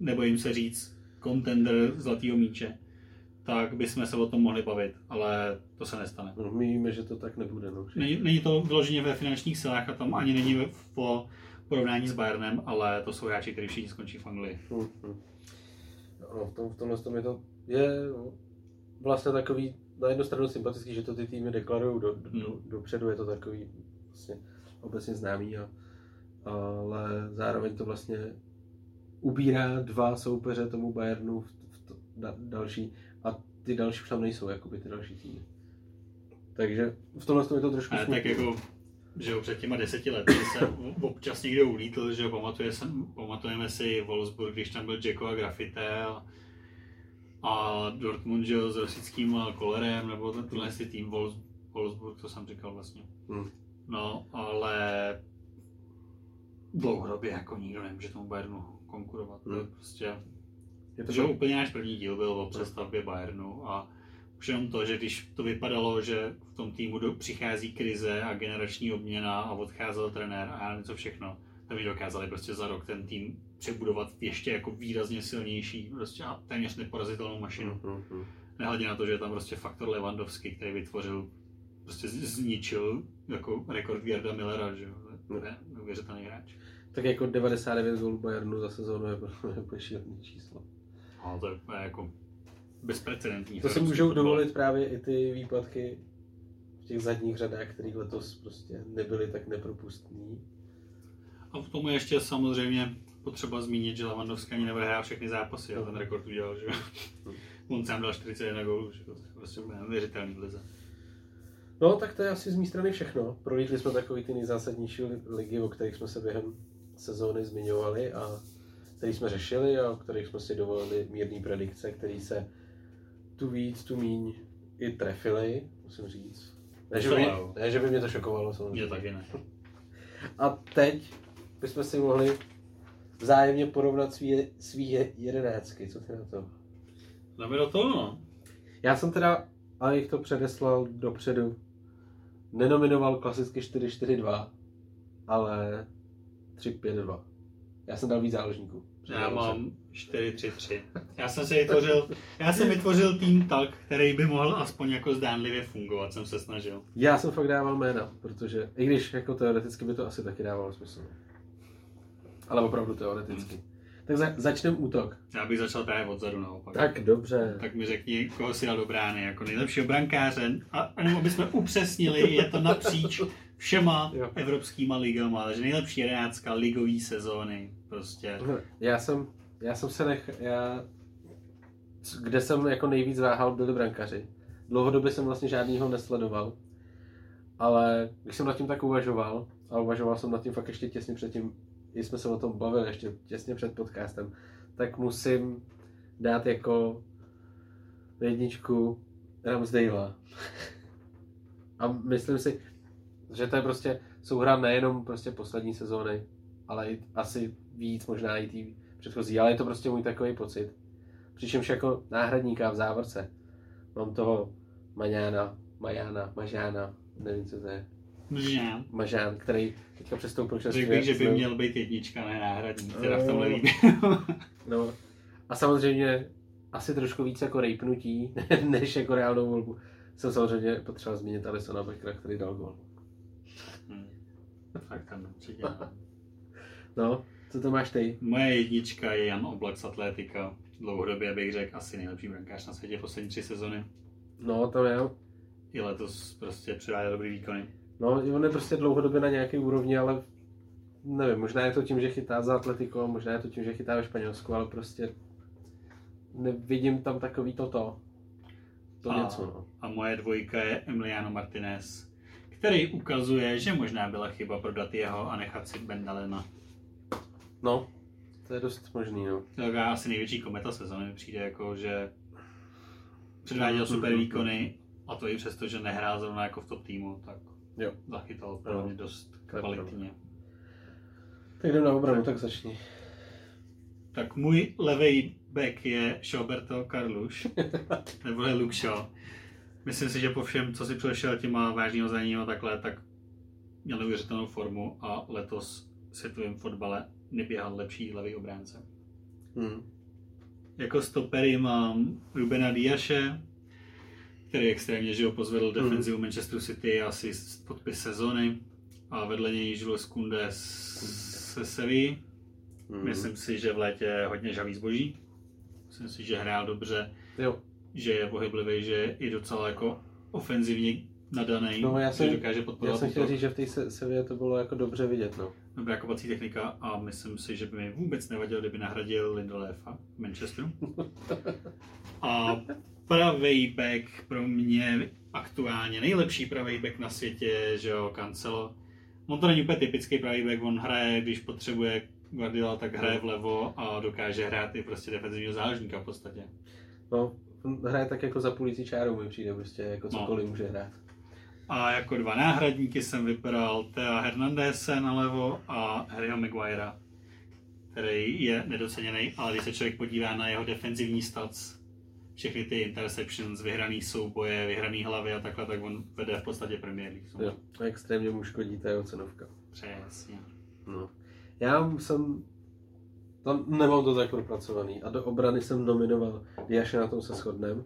nebojím se říct, contender zlatého míče, tak bychom se o tom mohli bavit, ale to se nestane. No, my víme, že to tak nebude. No. Není, není to vyloženě ve finančních silách a tam ani není po porovnání s Bayernem, ale to jsou hráči, kteří všichni skončí v Anglii. Hmm, hmm. No, v, tom, v tomhle tom je to je vlastně takový na jednu stranu sympatický, že to ty týmy deklarují do, do, Hmm. dopředu, je to takový vlastně obecně známý, a, ale zároveň to vlastně ubírá dva soupeře tomu Bayernu v, v to, da, další a ty další už tam nejsou, jakoby ty další týmy. Takže v tomhle tom je to trošku Ale tak jako, že jo, před těma deseti lety se občas někdo ulítl, že jo, pamatuje se, pamatujeme si Wolfsburg, když tam byl Jacko a Grafitel a Dortmund, že jo, s Rosickým a Kolerem, nebo ten- tenhle si tým Wolfs- Wolfsburg, to jsem říkal vlastně. Hmm. No, ale dlouhodobě jako nikdo nemůže tomu Bayernu konkurovat. To je Hmm. prostě Je to že úplně náš první díl byl o přestavbě Bayernu a už jenom to, že když to vypadalo, že v tom týmu do, přichází krize a generační obměna a odcházel trenér a něco všechno, tak by dokázali prostě za rok ten tým přebudovat ještě jako výrazně silnější prostě a téměř neporazitelnou mašinu. Hmm, hmm, hmm. Nehledě na to, že je tam prostě faktor Lewandowski, který vytvořil, prostě zničil jako rekord Gerda Millera, že jo, to je neuvěřitelný hráč. Tak jako 99 gólů Bayernu za sezónu je úplně šílený číslo. No, to je jako bezprecedentní. To si můžou fotbal. dovolit právě i ty výpadky v těch zadních řadách, které letos prostě nebyly tak nepropustní. A k tomu ještě samozřejmě potřeba zmínit, že Lewandowski ani neodehrál všechny zápasy a ten rekord udělal, že. On sám dal 41 gólů, že. To je prostě úplně neuvěřitelný lize. No, tak to je asi z mé strany všechno. Prolítli jsme takový ty nejzásadnější li- ligy, o kterých jsme se během sezóny zmiňovali a který jsme řešili a o kterých jsme si dovolili mírný predikce, který se tu víc, tu míň i trefily, musím říct. Ne, že by, mě, ne, že by mě to šokovalo, samozřejmě. Mě taky ne. A teď bychom si mohli vzájemně porovnat svý, svý je- jedenáctky. Co ty na to? Dáme do toho, no. Já jsem teda, abych to předeslal dopředu, nenominoval klasicky 4-4-2, ale 3-5-2. Já jsem dal víc záložníků. Já mám 4-3-3. Já jsem si vytvořil, já jsem vytvořil tým tak, který by mohl aspoň jako zdánlivě fungovat, jsem se snažil. Já jsem fakt dával jména, protože i když jako teoreticky by to asi taky dávalo smysl. Ale opravdu teoreticky. Tak za, začneme útok. Já bych začal právě odzadu naopak. Tak dobře. Tak mi řekni, koho si dal do brány jako nejlepšího brankáře. A jenom aby jsme upřesnili, je to napříč všema Jo. evropskýma ligama, takže nejlepší jedenáctka ligový sezóny. Prostě. Já jsem, já jsem se nech, já, kde jsem jako nejvíc váhal, byli brankaři. Dlouhodobě jsem vlastně žádnýho nesledoval, ale když jsem nad tím tak uvažoval, a uvažoval jsem nad tím fakt ještě těsně předtím, když jsme se o tom bavili ještě těsně před podcastem, tak musím dát jako jedničku Ramsdale. A myslím si, že to je prostě souhra nejenom prostě poslední sezóny, ale i asi víc možná i tý předchozí, ale je to prostě můj takový pocit. Přičemž jako náhradníka v závorce mám toho Maňána, Majána, Mažána, nevím co to je, Žán. Mažán, který teďka přestoupil čerstvě. Řekl bych, že by no. měl být jednička, ne náhradník, teda v tomhle No. výběru. No. A samozřejmě asi trošku víc jako rejpnutí, než jako reálnou volbu. Jsem samozřejmě potřeboval zmínit Alisona Beckera, který dal gol. Tak tam určitě. No, co to máš ty? Moje jednička je Jan Oblak z Atlétika. Dlouhodobě bych řekl asi nejlepší brankář na světě poslední tři sezony. No, to je. I letos prostě předvádá dobrý výkony. No, on je prostě dlouhodobě na nějaké úrovni, ale nevím, možná je to tím, že chytá za Atletico, možná je to tím, že chytá ve Španělsku, ale prostě nevidím tam takový toto. To a, něco, no. a moje dvojka je Emiliano Martinez, který ukazuje, že možná byla chyba prodat jeho a nechat si Bendalena. No, to je dost možný, no. To je asi největší kometa sezóny, přijde jako, že předváděl super výkony a to i přesto, že nehrál zrovna jako v top týmu, tak Jo. zachytal Jo. mě dost To je kvalitně. Tak jdem na obranu, tak začni. Tak můj levý back je Šoberto Karluš, nebo je Luke Shaw. Myslím si, že po všem, co si přešel těma vážnýho zraněním a takhle, tak měl neuvěřitelnou formu a letos v světovém fotbale neběhal lepší levý obránce. Hmm. Jako stopery mám Rubena Diaše, který extrémně že ho pozvedl Mhm. defenzivu Manchesteru City asi s- podpis sezony a vedle něj Jules Koundé s- se Seví. Hmm. Myslím si, že v létě hodně žavý zboží. Myslím si, že hrál dobře, Jo, že je pohyblivý, že je i docela jako ofenzivně nadaný, No, já jsem- že dokáže já podporovat jsem chtěl říct, že v té se- sevě to bylo jako dobře vidět, no. Dobrá kopací technika a myslím si, že by mi vůbec nevadil, kdyby nahradil Lindelefa v Manchesteru. A pravý back pro mě aktuálně nejlepší pravý back na světě že jo, Cancelo. On to není úplně typický pravý back, on hraje, když potřebuje Guardiola, tak hraje vlevo a dokáže hrát i prostě defenzivního záložníka v podstatě. No, on hraje tak jako za půlící čárou mi přijde prostě, jako No. cokoliv může hrát. A jako dva náhradníky jsem vybral Thea Hernandese na levo a Harryho Maguirea, který je nedoceněný, ale když se člověk podívá na jeho defenzivní stats, všechny ty interceptions, vyhraný souboje, vyhraný hlavy a takhle, tak on vede v podstatě Premier League. Jo, a extrémně mu škodí ta jeho cenovka. Přesně. No. Já jsem, tam nemám to tak propracovaný a do obrany jsem nominoval Diaše, na tom se shodnem,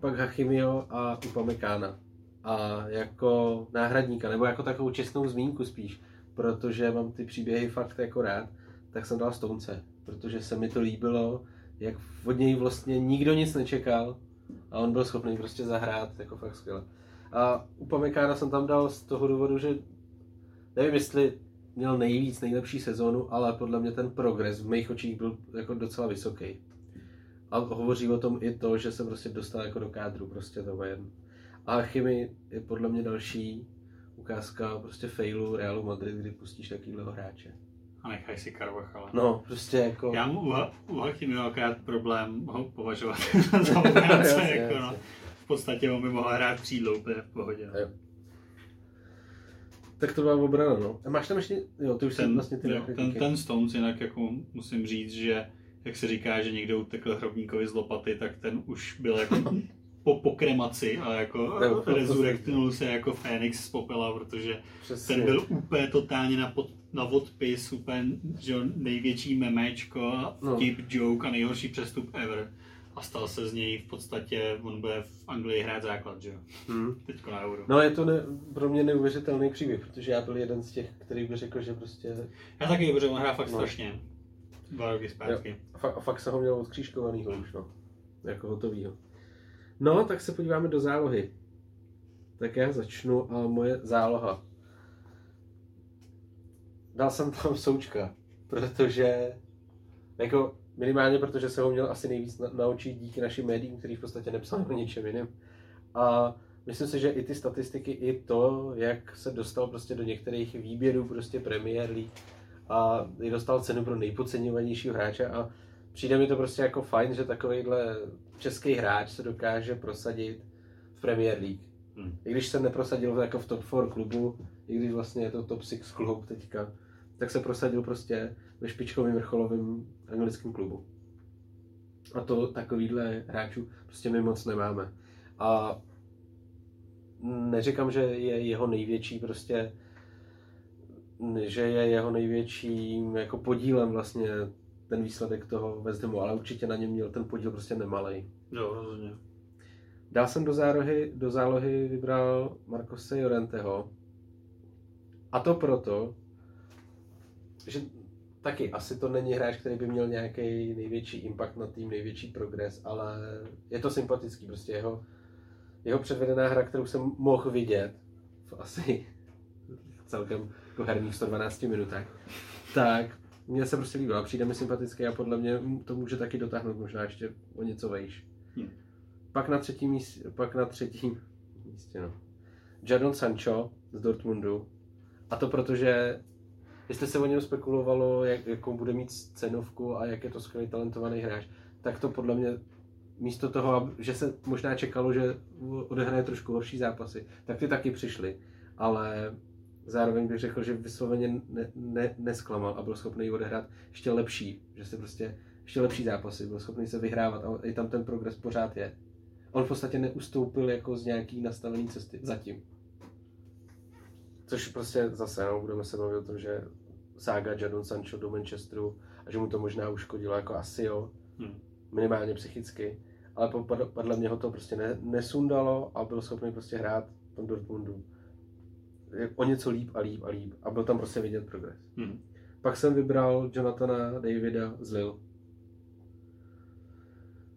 pak Hachimio a Upamekána. A jako náhradníka, nebo jako takovou čestnou zmínku spíš, protože mám ty příběhy fakt jako rád, tak jsem dal Stonce, protože se mi to líbilo, jak od něj vlastně nikdo nic nečekal a on byl schopný prostě zahrát jako fakt skvěle. A Upamekána jsem tam dal z toho důvodu, že nevím, jestli měl nejvíc, nejlepší sezónu, ale podle mě ten progres v mých očích byl jako docela vysoký. A hovoří o tom i to, že se prostě dostal jako do kádru, prostě to jen. A Chimy je podle mě další ukázka prostě failu Realu Madrid, kdy pustíš takovýhleho hráče. A nechaj si Carvachala. No, prostě jako... Já mu u, Ha- u Hakimiho akorát problém ho považovat za obránce, jako no. V podstatě on by mohl hrát křídlo úplně v pohodě. no. Tak to byla obrana, no. A máš tam ještě, jo, ty už ten, vlastně ty jo, ten, ten Stones jinak jako musím říct, že jak se říká, že někdo utekl hrobníkovi z lopaty, tak ten už byl jako po, po kremaci a jako to- rezurektnul se jako Fénix z popela, protože Přesně. ten byl úplně totálně na pod, na odpis úplně že jo, největší memečko, No. vtip, joke a nejhorší přestup ever. A stal se z něj v podstatě, on bude v Anglii hrát základ, že jo, Hmm. teďko na euro. No je to ne, pro mě neuvěřitelný příběh, protože já byl jeden z těch, který by řekl, že prostě Já taky, protože on hrá fakt No. strašně. Dva roky zpátky. a, fa- fakt se ho měl odkřížkovanýho už, no. Jako hotovýho. No, tak se podíváme do zálohy. Tak já začnu a moje záloha. Dal jsem tam součka, protože jako minimálně protože se ho měl asi nejvíc na, naučit díky našim médiím, který v podstatě nepsali o ničem jiném. A myslím si, že i ty statistiky, i to, jak se dostal prostě do některých výběrů prostě Premier League a i dostal cenu pro nejpodceňovanějšího hráče a přijde mi to prostě jako fajn, že takovýhle český hráč se dokáže prosadit v Premier League. Hmm. I když se neprosadil jako v top 4 klubu, i když vlastně je to top 6 klub teďka, tak se prosadil prostě ve špičkovém vrcholovém anglickém klubu. A to takovýhle hráčů prostě my moc nemáme. A neříkám, že je jeho největší prostě že je jeho největším jako podílem vlastně ten výsledek toho West Hamu, ale určitě na něm měl ten podíl prostě nemalej. Jo, rozhodně. Dál jsem do zálohy, do zálohy vybral Marcose Jorenteho. A to proto, že taky asi to není hráč, který by měl nějaký největší impact na tým, největší progres, ale je to sympatický, prostě jeho, jeho předvedená hra, kterou jsem mohl vidět v asi celkem jako herních 112 minutách, tak mně se prostě líbila, přijde mi sympatický a podle mě to může taky dotáhnout možná ještě o něco vejš. Hmm. Pak na třetím místě, pak na třetím místě, no. Jadon Sancho z Dortmundu. A to protože, jestli se o něm spekulovalo, jak, jakou bude mít cenovku a jak je to skvělý talentovaný hráč, tak to podle mě místo toho, že se možná čekalo, že odehraje trošku horší zápasy, tak ty taky přišly. Ale zároveň bych řekl, že vysloveně ne, ne, nesklamal a byl schopný odehrát ještě lepší, že se prostě ještě lepší zápasy, byl schopný se vyhrávat a i tam ten progres pořád je. On v podstatě neustoupil jako z nějaký nastavený cesty, zatím. Což prostě zase, no, budeme se bavit o tom, že sága Jadon Sancho do Manchesteru a že mu to možná uškodilo jako asi jo, Hmm. minimálně psychicky, ale po- pod- podle mě ho to prostě ne, nesundalo a byl schopný prostě hrát v tom Dortmundu o něco líp a líp a líp a byl tam prostě vidět progres. Hmm. Pak jsem vybral Jonathana Davida z Lille.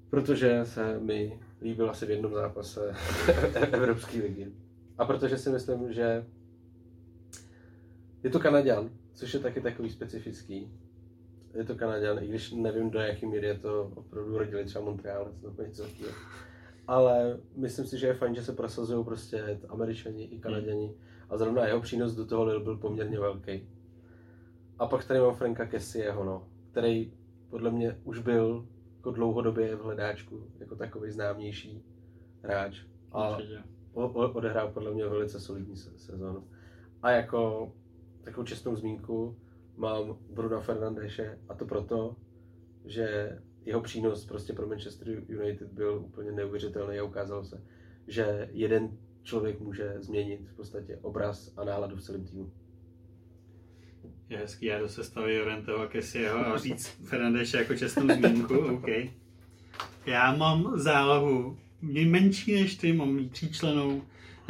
Protože se mi líbil asi v jednom zápase Evropské ligy. A protože si myslím, že je to Kanaďan, což je taky takový specifický. Je to Kanaďan, i když nevím, do jaký míry je to opravdu rodili třeba Montrealec nebo něco takového. Ale myslím si, že je fajn, že se prosazují prostě Američani i Kanaděni. A zrovna jeho přínos do toho byl poměrně velký. A pak tady mám Franka Kessieho, no, který podle mě už byl jako dlouhodobě v hledáčku, jako takový známější hráč. A Určitě. odehrál podle mě velice solidní se- sezónu. A jako takovou čestnou zmínku mám Bruna Fernandeše a to proto, že jeho přínos prostě pro Manchester United byl úplně neuvěřitelný a ukázalo se, že jeden člověk může změnit v podstatě obraz a náladu v celém týmu. Je hezký, já do sestavy Jorenteho a Kessieho a říct Fernandeše jako čestnou zmínku, OK. Já mám zálohu menší než ty, mám tříčlenou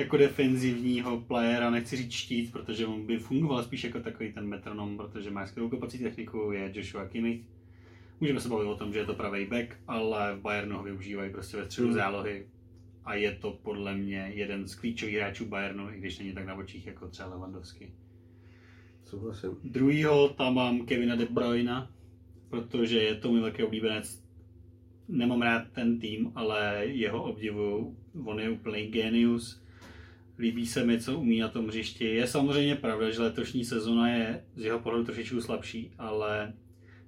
jako defenzivního playera, nechci říct štít, protože on by fungoval spíš jako takový ten metronom, protože má skvělou kapacitní techniku, je Joshua Kimmich. Můžeme se bavit o tom, že je to pravý back, ale v Bayernu ho využívají prostě ve středu Hmm. zálohy a je to podle mě jeden z klíčových hráčů Bayernu, i když není tak na očích jako třeba Lewandowski. Souhlasím. Druhýho tam mám Kevina De Bruyne, protože je to můj velký oblíbenec. Nemám rád ten tým, ale jeho obdivu. On je úplný genius. Líbí se mi, co umí na tom hřišti. Je samozřejmě pravda, že letošní sezona je z jeho pohledu trošičku slabší, ale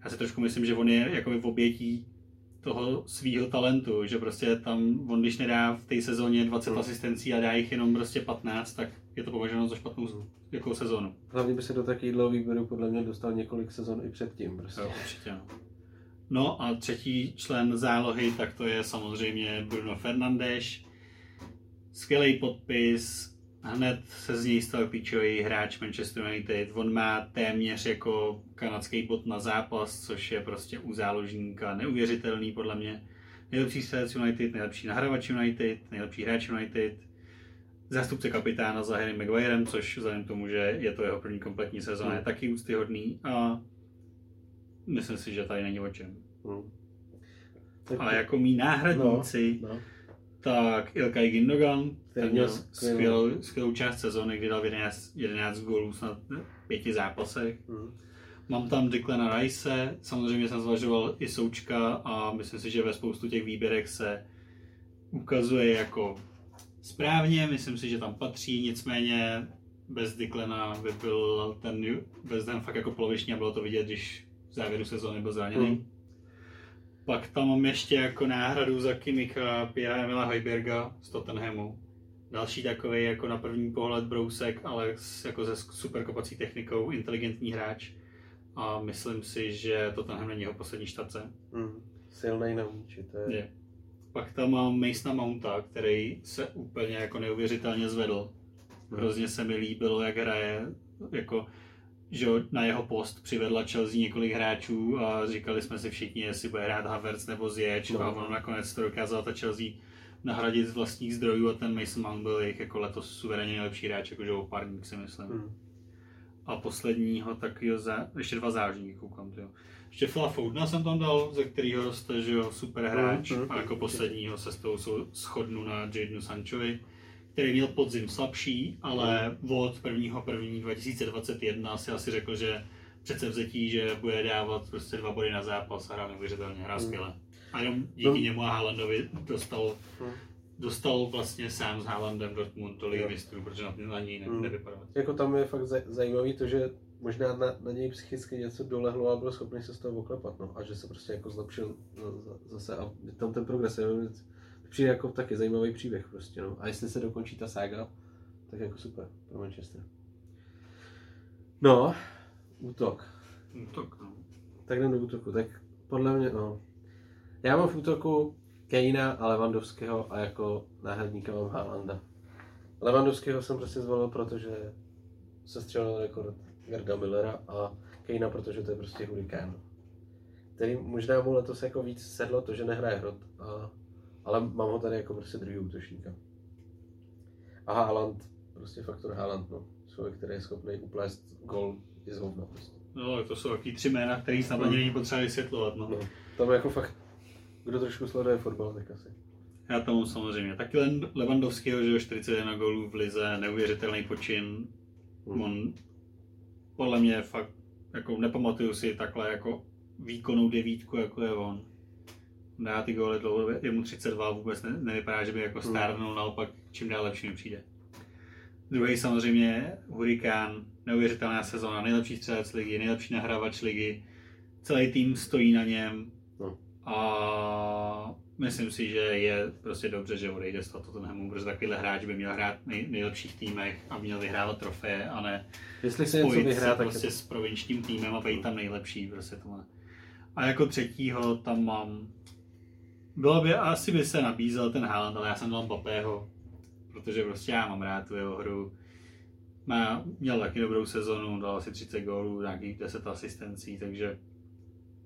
já si trošku myslím, že on je jakoby v obětí toho svýho talentu, že prostě tam on, když nedá v té sezóně 20 Hmm. asistencí a dá jich jenom prostě 15, tak je to považováno za špatnou jako sezónu. Hlavně by se do takového výběru podle mě dostal několik sezon i předtím. Prostě. Jo, určitě. No. no a třetí člen zálohy, tak to je samozřejmě Bruno Fernandes. Skvělý podpis, hned se z něj stal klíčový hráč Manchester United. On má téměř jako kanadský bod na zápas, což je prostě u záložníka neuvěřitelný podle mě. Nejlepší střelec United, nejlepší nahrávač United, nejlepší hráč United, zástupce kapitána za Harry Maguirem, což vzhledem k tomu, že je to jeho první kompletní sezóna, je Hmm. taky úctyhodný a myslím si, že tady není o čem. Hm. Tak, A jako mý náhradníci, no. Tak Ilkay Gindogan, Který ten měl skvělou- skvělou, část sezóny, kdy dal 11, 11 gólů snad v pěti zápasech. Hm. Mám tam Declana Rice, samozřejmě jsem zvažoval i Součka a myslím si, že ve spoustu těch výběrek se ukazuje jako správně, myslím si, že tam patří, nicméně bez Declana by byl ten West Ham fakt jako poloviční a bylo to vidět, když v závěru sezóny byl zraněný. Hmm. Pak tam mám ještě jako náhradu za Kimicha Pierre Emila Hojberga z Tottenhamu. Další takový jako na první pohled brousek, ale s, jako se super kopací technikou, inteligentní hráč. A myslím si, že Tottenham není jeho poslední štace. Hm. Silnej na míči, to je... Je. Pak tam mám Masona Mounta, který se úplně jako neuvěřitelně zvedl. Hrozně se mi líbilo, jak hraje, jako, že na jeho post přivedla Chelsea několik hráčů a říkali jsme si všichni, jestli bude hrát Havertz nebo Ziyech No. a ono nakonec to dokázala ta Chelsea nahradit z vlastních zdrojů a ten Mason Mount byl jejich jako letos suverénně nejlepší hráč, jakože opárník si myslím. Hm. A posledního takového, za, ještě dva zážníky koukám, tyjo. Ještě Phila Foudna jsem tam dal, ze kterého roste, že jo, super hráč. Mhm, A jako posledního se s tou shodnu na Jadenu Sanchovi, který měl podzim slabší, ale od 1.1.2021 si asi řekl, že přece vzetí, že bude dávat prostě dva body na zápas a hrál neuvěřitelně, hrál Mhm. skvěle. A jenom díky No. němu a Haalandovi dostal, Hm. dostal vlastně sám s Haalandem Dortmund tolik Jo. mistrů, protože na, na něj ne, Mhm. nevypadal. Jako tam je fakt zaj- zajímavý to, že možná na, na něj psychicky něco dolehlo a byl schopný se z toho oklepat, no. A že se prostě jako zlepšil no, za- zase a tam ten progres. je, Přijde jako taky zajímavý příběh prostě, no. A jestli se dokončí ta sága, tak jako super pro Manchester. No, útok. Tak, no. Tak jdem do útoku. Tak podle mě, no. Já mám v útoku Kejna a Levandovského a jako náhradníka mám Haalanda. Levandovského jsem prostě zvolil, protože se střelil rekord Gerda Millera a Kejna, protože to je prostě hurikán. Který možná mu letos jako víc sedlo to, že nehraje hrot, a, ale mám ho tady jako prostě druhý útočníka. A Haaland, prostě faktor Haaland, no. Člověk, který je schopný uplést gol i z hovna prostě. No, to jsou taky tři jména, který snad ani není potřeba vysvětlovat. No. No, tam jako fakt, kdo trošku sleduje fotbal, tak asi. Já tomu samozřejmě. Taky Len- Lewandowskiho, že jo, 41 gólů v lize, neuvěřitelný počin. Hmm. On podle mě fakt, jako nepamatuju si takhle jako výkonnou devítku, jako je on. Dá ty góly dlouho, je mu 32, vůbec ne, nevypadá, že by jako Hmm. stárnul, naopak čím dál lepší mi přijde. Druhý samozřejmě Hurikán, neuvěřitelná sezóna, nejlepší střelec ligy, nejlepší nahrávač ligy, celý tým stojí na něm No. a myslím si, že je prostě dobře, že odejde z toho Tottenhamu, protože takovýhle hráč by měl hrát v nej, nejlepších týmech a měl vyhrávat trofeje a ne Jestli se něco vyhrá, se tak prostě to... s provinčním týmem a být tam nejlepší. Prostě tohle. A jako třetího tam mám... Bylo by, asi by se nabízel ten Haaland, ale já jsem dal Mbappého, protože prostě já mám rád tu jeho hru. Má, měl taky dobrou sezonu, dal asi 30 gólů, nějakých 10 asistencí, takže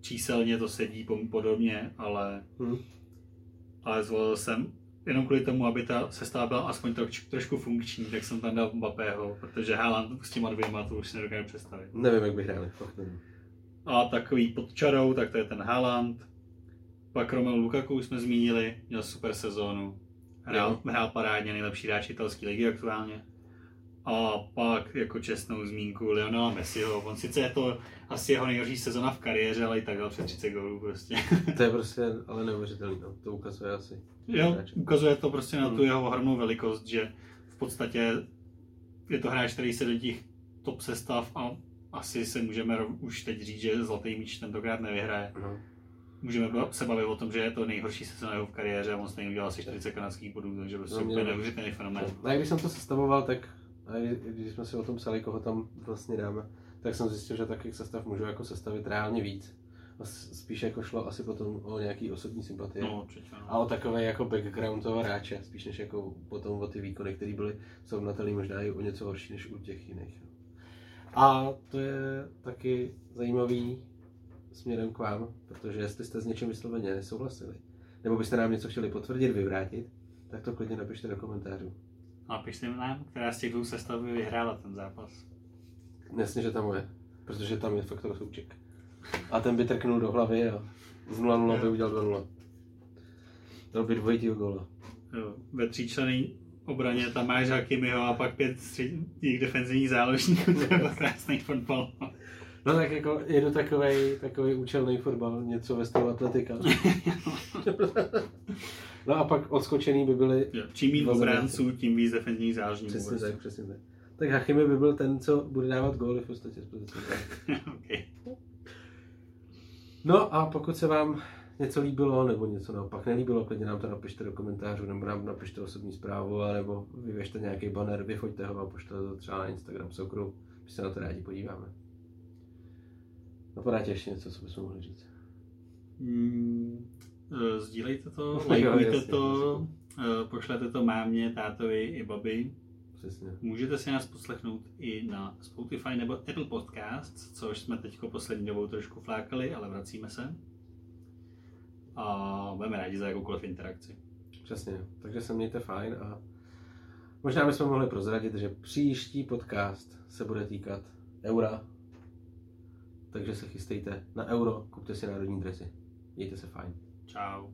číselně to sedí podobně, ale, Hm. ale zvolil jsem jenom kvůli tomu, aby ta sestava byla aspoň troš, trošku funkční, tak jsem tam dal Mbappého, protože Haaland s těma dvěma to už si nedokážu představit. Nevím, jak by hráli, fakt nevím. A takový pod čarou, tak to je ten Haaland. Pak Romelu Lukaku už jsme zmínili, měl super sezónu. Hrál, hrál parádně, nejlepší hráč italské ligy aktuálně. A pak jako čestnou zmínku Lionela Messiho. On sice je to asi jeho nejhorší sezona v kariéře, ale i tak dal přes 30 gólů prostě. To je prostě ale neuvěřitelný, no. to ukazuje asi. jo, ukazuje to prostě na tu Hmm. jeho ohromnou velikost, že v podstatě je to hráč, který se do těch top sestav a asi se můžeme už teď říct, že zlatý míč tentokrát nevyhraje. No. Můžeme se bavit o tom, že je to nejhorší sezóna jeho v kariéře a on stejně udělal asi 40 kanadských bodů, takže prostě No, úplně neuvěřitelný fenomén. No a když jsem to sestavoval, tak a když jsme si o tom psali, koho tam vlastně dáme, tak jsem zjistil, že takových sestav můžu jako sestavit reálně víc. A spíš jako šlo asi potom o nějaký osobní sympatie. No, určitě. No. A o takové jako background toho hráče, spíš než jako potom o ty výkony, které byly srovnatelné možná i o něco horší než u těch jiných. A to je taky zajímavý směrem k vám, protože jestli jste s něčím vysloveně nesouhlasili, nebo byste nám něco chtěli potvrdit, vyvrátit, tak to klidně napište do komentářů. Napište nám, která z těch dvou sestav by vyhrála ten zápas. Jasně, že tam je, protože tam je faktor souček. A ten by trknul do hlavy a z 0-0 by udělal 2-0. Dal by dvojitýho góla. Jo, Ve tříčlený obraně tam máš Hakimiho a pak pět středních defenzivních záložníků, to je krásný fotbal. No tak jako je to takový, takový účelný fotbal, něco ve stylu atletika. no a pak odskočený by byli, Jo, Čím záložníky. obránců, tím víc defenzivních záložníků. přesně tak, přesně tak. Tak Hachimi by byl ten, co bude dávat góly v podstatě. z pozice. okay. No a pokud se vám něco líbilo, nebo něco naopak nelíbilo, klidně nám to napište do komentářů, nebo nám napište osobní zprávu, nebo vyvěšte nějaký banner, vyfoďte ho a pošlete to třeba na Instagram Sokru, my se na to rádi podíváme. Napadá tě ještě něco, co bychom mohli říct? Mm, eh, sdílejte to, lajkujte to, eh, pošlete to mámě, tátovi i babi. Přesně. Můžete si nás poslechnout i na Spotify nebo Apple Podcasts, což jsme teď poslední dobou trošku flákali, ale vracíme se. A budeme rádi za jakoukoliv interakci. Přesně, takže se mějte fajn a možná bychom mohli prozradit, že příští podcast se bude týkat eura, takže se chystejte na euro, kupte si národní dresy. Mějte se fajn. Čau.